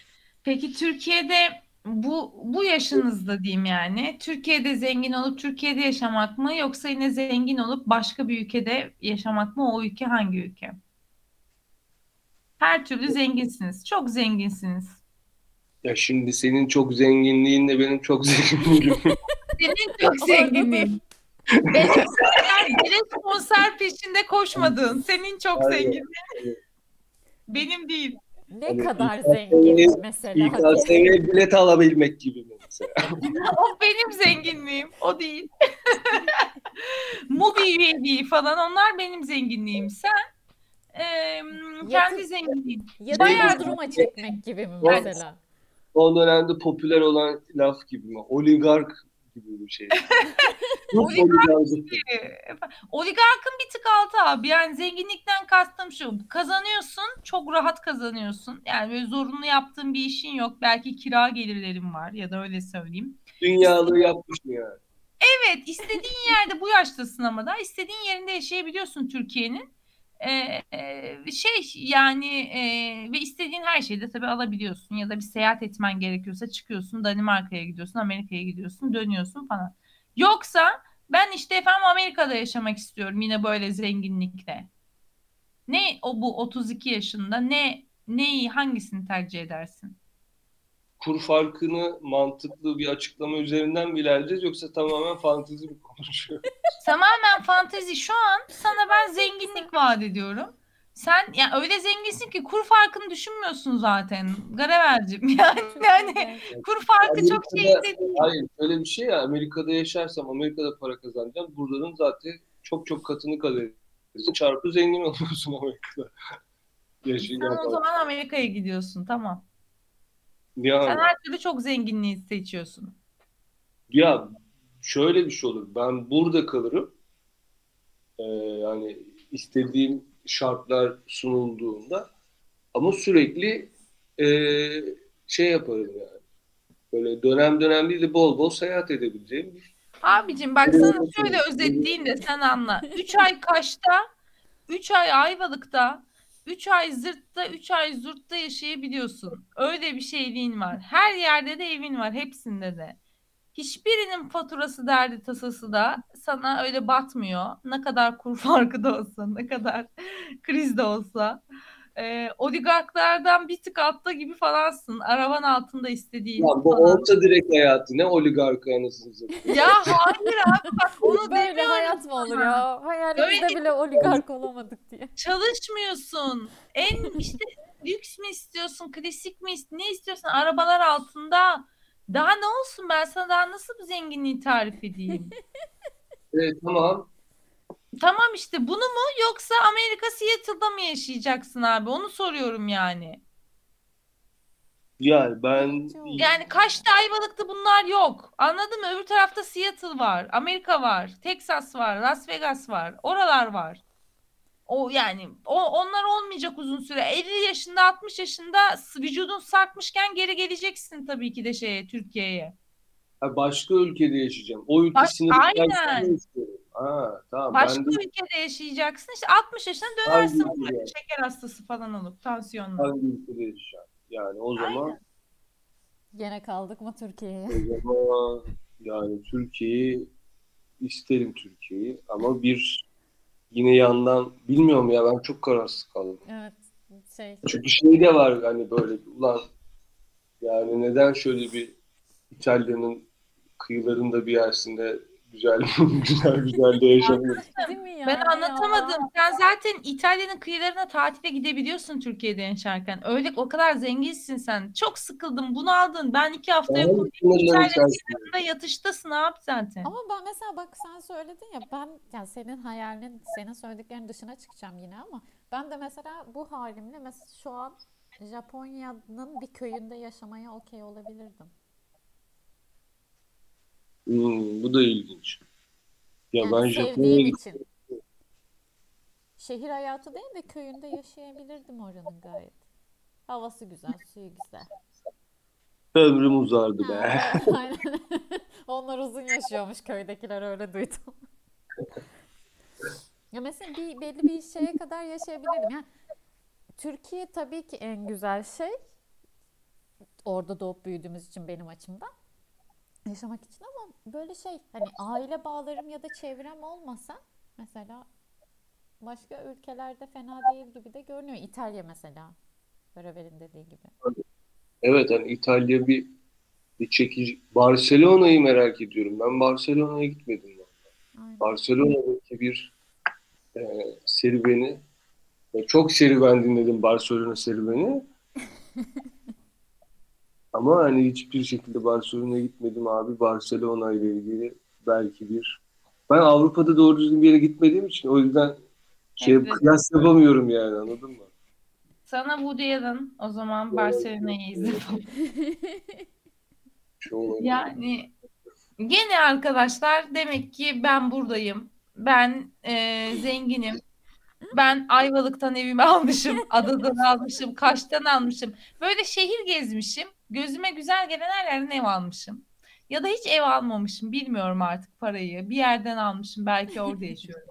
Peki Türkiye'de bu bu yaşınızda diyeyim yani Türkiye'de zengin olup Türkiye'de yaşamak mı yoksa yine zengin olup başka bir ülkede yaşamak mı? O ülke hangi ülke? Her türlü zenginsiniz. Çok zenginsiniz. Ya şimdi senin çok zenginliğinle benim çok zenginliğim. Senin çok zenginliğin. Benim benim konser peşinde koşmadığın. Senin çok zenginliğin. Benim değil. Ne Hani kadar İlk zengin mesela. İKSV'ye bilet alabilmek gibi mi mesela? O benim zenginliğim. O değil. Mubi üyeliği falan onlar benim zenginliğim. Sen eee, kendi zenginliğin. Ya da Bodrum'a çekmek gibi mi mesela? Son dönemde popüler olan laf gibi mi? Oligark gibi bir şey. Oligarkın bir tık altı abi. Yani zenginlikten kastım şu. Kazanıyorsun, çok rahat kazanıyorsun. Yani böyle zorunlu yaptığın bir işin yok. Belki kira gelirlerin var ya da öyle söyleyeyim. Dünyalığı yapmış mı yani? Evet, istediğin yerde bu yaştasın ama da istediğin yerinde yaşayabiliyorsun Türkiye'nin. E, şey yani e, ve istediğin her şeyi de tabii alabiliyorsun ya da bir seyahat etmen gerekiyorsa çıkıyorsun Danimarka'ya gidiyorsun Amerika'ya gidiyorsun dönüyorsun falan. Yoksa ben işte efendim Amerika'da yaşamak istiyorum yine böyle zenginlikle. Ne o bu 32 yaşında ne neyi hangisini tercih edersin? Kur farkını mantıklı bir açıklama üzerinden mi ilerleyeceğiz yoksa tamamen fantezi mi konuşuyoruz? Tamamen fantezi. Şu an sana ben zenginlik vaat ediyorum. Sen ya öyle zenginsin ki kur farkını düşünmüyorsun zaten. Garavelcim. Yani Çok yani kur farkı çok şey Amerika'da- değil. Hayır öyle bir şey ya Amerika'da yaşarsam Amerika'da para kazanacağım. Buranın zaten çok çok katını kazanıyorsun. Çarpı zengin oluyorsun Amerika'da. Sen o zaman Amerika'ya gidiyorsun tamam. Yani, Sen her türlü çok zenginliği seçiyorsun. ya şöyle bir şey olur. Ben burada kalırım. Ee, yani istediğim şartlar sunulduğunda ama sürekli e, şey yaparım yani. Böyle dönem dönem değil de bol bol seyahat edebileceğim bir Abicim bak sana şöyle özetleyeyim de sen anla. 3 ay Kaş'ta, 3 ay Ayvalık'ta, 3 ay Zırt'ta, 3 ay Zurt'ta yaşayabiliyorsun. Öyle bir şeyliğin var. Her yerde de evin var. Hepsinde de. Hiçbirinin faturası derdi tasası da sana öyle batmıyor. Ne kadar kur farkı da olsa, ne kadar kriz de olsa. Ee, oligarklardan bir tık altta gibi falansın. Araban altında istediğin Ya bu falan. orta direk hayatı ne oligarkı anasını satayım. Ya hayır abi bak onu Böyle hayat mı olur ya? Hayalimizde Öyle- bile oligark olamadık diye. Çalışmıyorsun. En işte lüks mü istiyorsun, klasik mi ist- ne istiyorsun? Arabalar altında. Daha ne olsun ben sana daha nasıl bu zenginliği tarif edeyim? Evet tamam. Tamam işte bunu mu yoksa Amerika Seattle'da mı yaşayacaksın abi? Onu soruyorum yani. Yani ben Yani Kaş'ta Ayvalık'ta bunlar yok. Anladın mı? Öbür tarafta Seattle var, Amerika var, Texas var, Las Vegas var. Oralar var. O yani o onlar olmayacak uzun süre. 50 yaşında, 60 yaşında vücudun sarkmışken geri geleceksin tabii ki de şeye Türkiye'ye. Başka ülkede yaşayacağım. O ülke Baş- sınırı aynen. istiyorum. Ha, tamam. Başka ben de ülkede yaşayacaksın. İşte 60 yaşına dönersin buraya. ülkede? Şeker hastası falan olup tansiyonlu. hangi ülkede yaşayacağım? Yani o zaman Aynen. Gene kaldık mı Türkiye'ye? o zaman yani Türkiye'yi isterim Türkiye'yi ama bir yine yandan bilmiyorum ya ben çok kararsız kaldım. Evet. Şey. Çünkü şey de var hani böyle ulan yani neden şöyle bir İtalya'nın kıyılarında bir yersinde güzel güzel güzel de yaşamıyoruz. Değil mi ya? Ben anlatamadım. Sen zaten İtalya'nın kıyılarına tatile gidebiliyorsun Türkiye'de yaşarken. Öyle o kadar zenginsin sen. Çok sıkıldın, bunaldın. Ben iki hafta yokum. İtalya'nın kıyılarında yatıştasın abi zaten. Ama ben mesela bak sen söyledin ya ben yani senin hayalinin senin söylediklerinin dışına çıkacağım yine ama ben de mesela bu halimle mesela şu an Japonya'nın bir köyünde yaşamaya okey olabilirdim. Hmm, bu da ilginç. Ya Yani ben Japonya'ya için. Şehir hayatı değil de köyünde yaşayabilirdim oranın gayet. Havası güzel, suyu güzel. Ömrüm uzardı be. Aynen. Onlar uzun yaşıyormuş köydekiler öyle duydum. Ya mesela bir belli bir şeye kadar yaşayabilirim. Yani Türkiye tabii ki en güzel şey. Orada doğup büyüdüğümüz için benim açımdan. Yaşamak için ama böyle şey hani aile bağlarım ya da çevrem olmasa mesela başka ülkelerde fena değil gibi de görünüyor. İtalya mesela. Beraber'in dediği gibi. Evet hani İtalya bir, bir çekici. Barcelona'yı merak ediyorum. Ben Barcelona'ya gitmedim. Aynen. Barcelona'daki bir e, serüveni ve çok serüven dinledim Barcelona serüveni. Ama hani hiçbir şekilde Barcelona'ya gitmedim abi. Barcelona ile ilgili belki bir ben Avrupa'da doğru düzgün bir yere gitmediğim için o yüzden şey Evet. kıyas yapamıyorum yani anladın mı? Sana Woody Allen o zaman Barcelona'yı izle. Olabilir. Yani gene arkadaşlar demek ki ben buradayım. Ben e, zenginim. Ben Ayvalık'tan evimi almışım, Adadan almışım, Kaş'tan almışım. Böyle şehir gezmişim. Gözüme güzel gelen her yerden ev almışım. Ya da hiç ev almamışım. Bilmiyorum artık parayı. Bir yerden almışım. Belki orada yaşıyorum.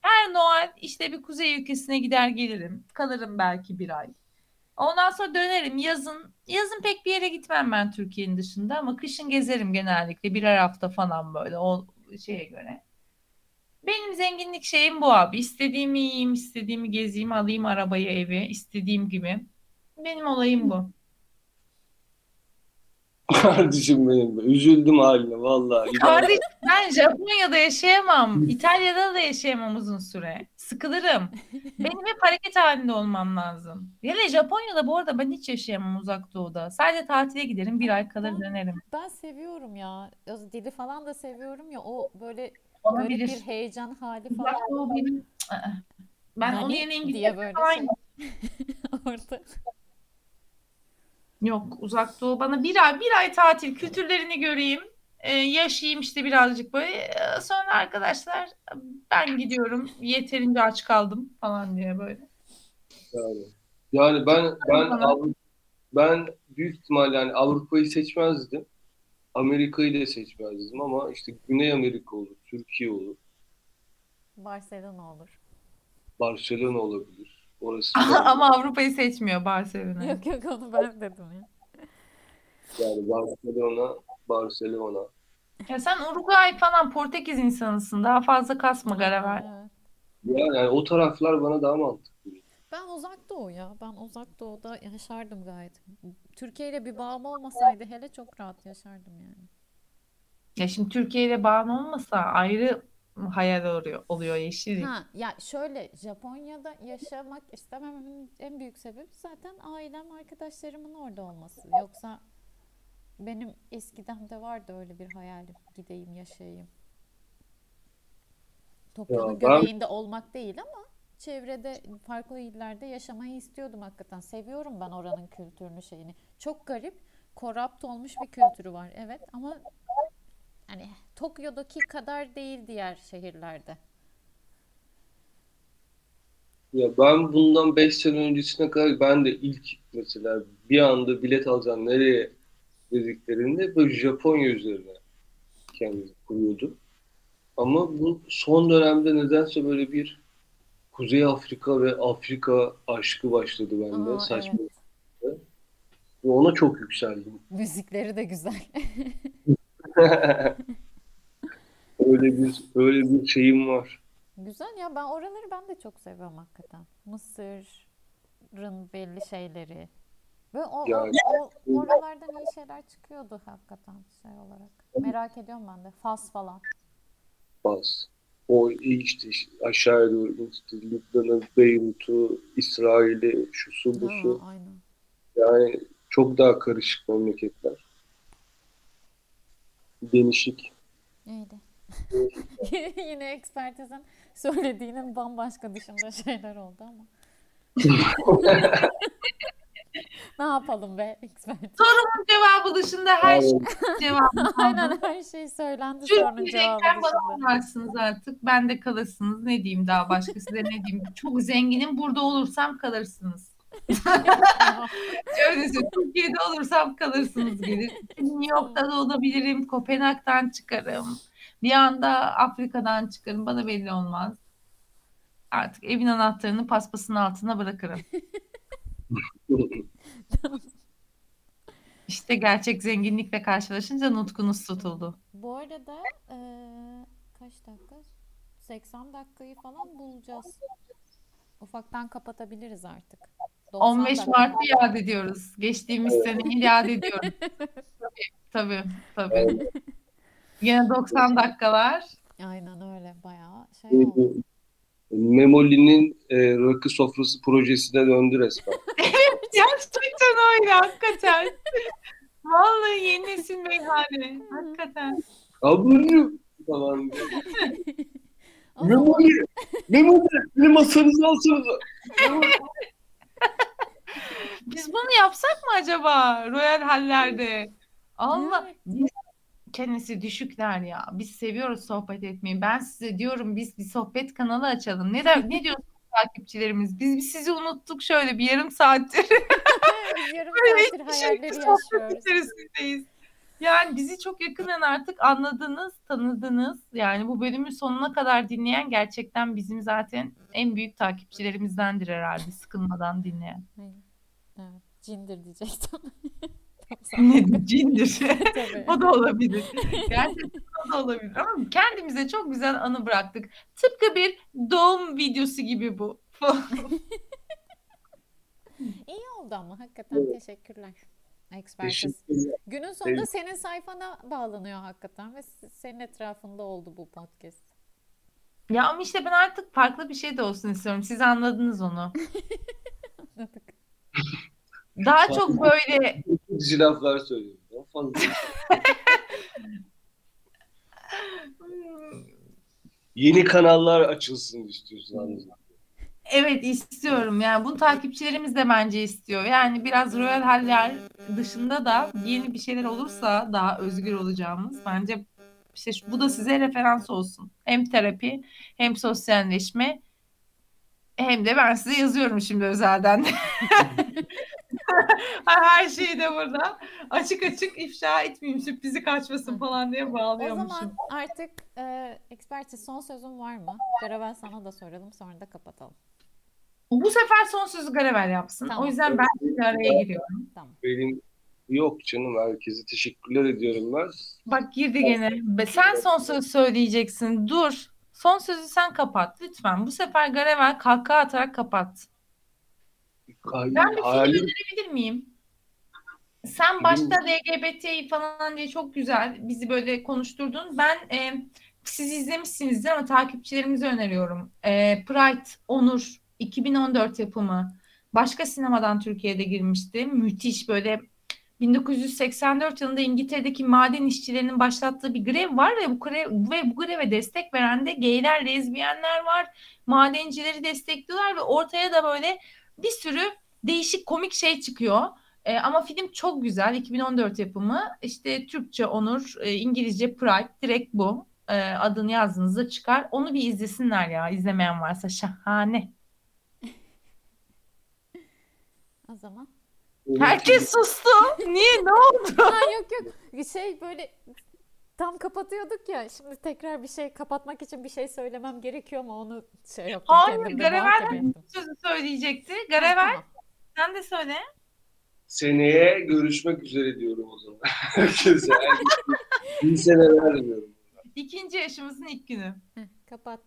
Her Noel işte bir kuzey ülkesine gider gelirim. Kalırım belki bir ay. Ondan sonra dönerim. Yazın yazın pek bir yere gitmem ben Türkiye'nin dışında ama kışın gezerim genellikle birer hafta falan böyle o şeye göre. Benim zenginlik şeyim bu abi. İstediğimi yiyeyim, istediğimi gezeyim, alayım arabayı, evi, istediğim gibi. Benim olayım bu. Kardeşim benim be. Üzüldüm haline vallahi. Kardeş ben Japonya'da yaşayamam. İtalya'da da yaşayamam uzun süre. Sıkılırım. Benim hep hareket halinde olmam lazım. Hele Japonya'da bu arada ben hiç yaşayamam uzak doğuda. Sadece tatile giderim, bir ay kalır dönerim. Ben seviyorum ya. O dili falan da seviyorum ya. O böyle Olabilir. bir heyecan hali Uzak falan. doğu benim... Ben onun Nani yerine diye İngiltere böyle falan şey. orada. Yok uzak doğu bana bir ay bir ay tatil kültürlerini göreyim. e, yaşayayım işte birazcık böyle. E, sonra arkadaşlar ben gidiyorum. Yeterince aç kaldım falan diye böyle. Yani, yani ben ben ben büyük ihtimal yani Avrupa'yı seçmezdim. Amerika'yı da seçmezdim ama işte Güney Amerika olur, Türkiye olur, Barcelona olur. Barcelona olabilir. Orası Ama Avrupa'yı seçmiyor Barcelona. Yok yok onu ben dedim ya. yani Barcelona, Barcelona. Ya sen Uruguay falan Portekiz insanısın. Daha fazla kasma Garavel. Evet. Yani, yani o taraflar bana daha mantıklı. Ben uzak doğu ya. Ben uzak doğuda yaşardım gayet. Türkiye ile bir bağım olmasaydı hele çok rahat yaşardım yani. Ya şimdi Türkiye ile bağın olmasa ayrı hayal oluyor, oluyor Yeşil. Ha ya şöyle Japonya'da yaşamak istemememin en büyük sebebi zaten ailem, arkadaşlarımın orada olması. Yoksa benim eskiden de vardı öyle bir hayalim. Gideyim yaşayayım. Tokyo'nun Ya ben- göbeğinde olmak değil ama çevrede farklı illerde yaşamayı istiyordum hakikaten. Seviyorum ben oranın kültürünü şeyini. Çok garip, korapt olmuş bir kültürü var. Evet ama hani Tokyo'daki kadar değil diğer şehirlerde. Ya ben bundan 5 sene öncesine kadar ben de ilk mesela bir anda bilet alacaksın nereye dediklerinde böyle Japonya üzerine kendini kuruyordu. Ama bu son dönemde nedense böyle bir Kuzey Afrika ve Afrika aşkı başladı bende. Aa, Saçma. evet. Ve ona çok yükseldim. Müzikleri de güzel. Öyle bir öyle bir şeyim var. Güzel ya ben oraları ben de çok seviyorum hakikaten. Mısır'ın belli şeyleri. Ve o, o, Yani- o- oralardan iyi şeyler çıkıyordu hakikaten şey olarak. Merak ediyorum ben de. Fas falan. Baz. O işte aşağıya doğru işte Lübnan'ı, Beyrut'u, İsrail'i, şusu Ha, busu. aynen. Yani çok daha karışık memleketler. Değişik. Öyle. Yine ekspertizin söylediğinin bambaşka dışında şeyler oldu ama. Ne yapalım be ekspertiz? Cevabı dışında her şey cevabı Aynen her şey söylendi sorunun Türk cevabı diyecekler bana dışında. uğrarsınız artık. Ben de kalırsınız. Ne diyeyim daha başka size ne diyeyim. Çok zenginim burada olursam kalırsınız. Şöyle Türkiye'de olursam kalırsınız gelir. New York'ta da olabilirim. Kopenhag'dan çıkarım. Bir anda Afrika'dan çıkarım. Bana belli olmaz. Artık evin anahtarını paspasın altına bırakırım. İşte gerçek zenginlikle karşılaşınca nutkunuz tutuldu. Bu arada eee, kaç dakika? 80 dakikayı falan bulacağız. Ufaktan kapatabiliriz artık. 90 15 dakika. Mart'ı yad ediyoruz. Geçtiğimiz seneyi yad ediyoruz. Tabii, tabii. Evet. Yine 90 dakikalar. Aynen öyle bayağı şey oldu. Memoli'nin e, rakı sofrası projesine döndü resmen. Gerçekten öyle hakikaten. Vallahi yeni nesil meyhane. Hakikaten. Ablacığım falan Memoli! Memoli! Bir masanızı alsanıza. Biz bunu yapsak mı acaba Royal Hallerde? Allah Evet. Kendisi düşükler ya. Biz seviyoruz sohbet etmeyi. Ben size diyorum biz bir sohbet kanalı açalım. Ne der ne diyorsunuz takipçilerimiz? Biz, biz sizi unuttuk şöyle bir yarım saattir. yarım saattir hiçbir hayalleri yaşıyoruz. içerisindeyiz. Yani bizi çok yakından artık anladınız, tanıdınız. Yani bu bölümün sonuna kadar dinleyen gerçekten bizim zaten en büyük takipçilerimizdendir herhalde. Sıkılmadan dinleyen. Evet, cindir diyecektim. Ne cindir. O da olabilir. Gerçekten o da olabilir. Ama kendimize çok güzel anı bıraktık. Tıpkı bir doğum videosu gibi bu. İyi oldu ama hakikaten teşekkürler. Ekspertiz. Teşekkürler. Günün sonunda Evet. senin sayfana bağlanıyor hakikaten ve senin etrafında oldu bu podcast. Ya ama işte ben artık farklı bir şey de olsun istiyorum. Siz anladınız onu. Anladık. Daha çok böyle Dizi laflar söylüyorum. Daha fazla. Yeni kanallar açılsın istiyorsun. Evet istiyorum. Yani bunu takipçilerimiz de bence istiyor. Yani biraz royal haller dışında da yeni bir şeyler olursa daha özgür olacağımız bence işte bu da size referans olsun. Hem terapi hem sosyalleşme hem de ben size yazıyorum şimdi özelden. Her şeyi de burada açık açık ifşa etmeyeyim sürprizi kaçmasın falan diye O bağlıyormuşum. zaman artık e, ekspertiz son sözün var mı? Garavel sana da soralım sonra da kapatalım. Bu sefer son sözü Garevel yapsın. Tamam. O yüzden ben bir araya giriyorum. Tamam. Benim yok canım herkese teşekkürler ediyorum ben. Bak girdi gene. Sen son söz söyleyeceksin. Dur. Son sözü sen kapat lütfen. Bu sefer Garevel kahkaha atarak kapat. Ben bir Halim fikir önerebilir miyim? Sen başta LGBT falan diye çok güzel bizi böyle konuşturdun. Ben e, siz izlemişsinizdir ama takipçilerimize öneriyorum. E, Pride, Onur 2014 yapımı. Başka sinemadan Türkiye'de girmişti. Müthiş böyle 1984 yılında İngiltere'deki maden işçilerinin başlattığı bir grev var ve bu grev ve bu greve destek veren de gayler, lezbiyenler var. Madencileri destekliyorlar ve ortaya da böyle bir sürü değişik komik şey çıkıyor. E, ama film çok güzel. 2014 yapımı. İşte Türkçe Onur, e, İngilizce Pride. Direkt bu. E, adını yazdığınızda çıkar. Onu bir izlesinler ya. İzlemeyen varsa şahane. O zaman. Herkes sustu. Niye? Ne oldu? Ha yok yok. Şey böyle tam kapatıyorduk ya. Şimdi tekrar bir şey kapatmak için bir şey söylemem gerekiyor mu onu şey yaptım Hayır, ettim. Sözü söyleyecekti. Ha, Garevel tamam. sen de söyle. Seneye görüşmek üzere diyorum o zaman. Herkese. iyi seneler diliyorum. İkinci yaşımızın ilk günü. Heh, kapattım.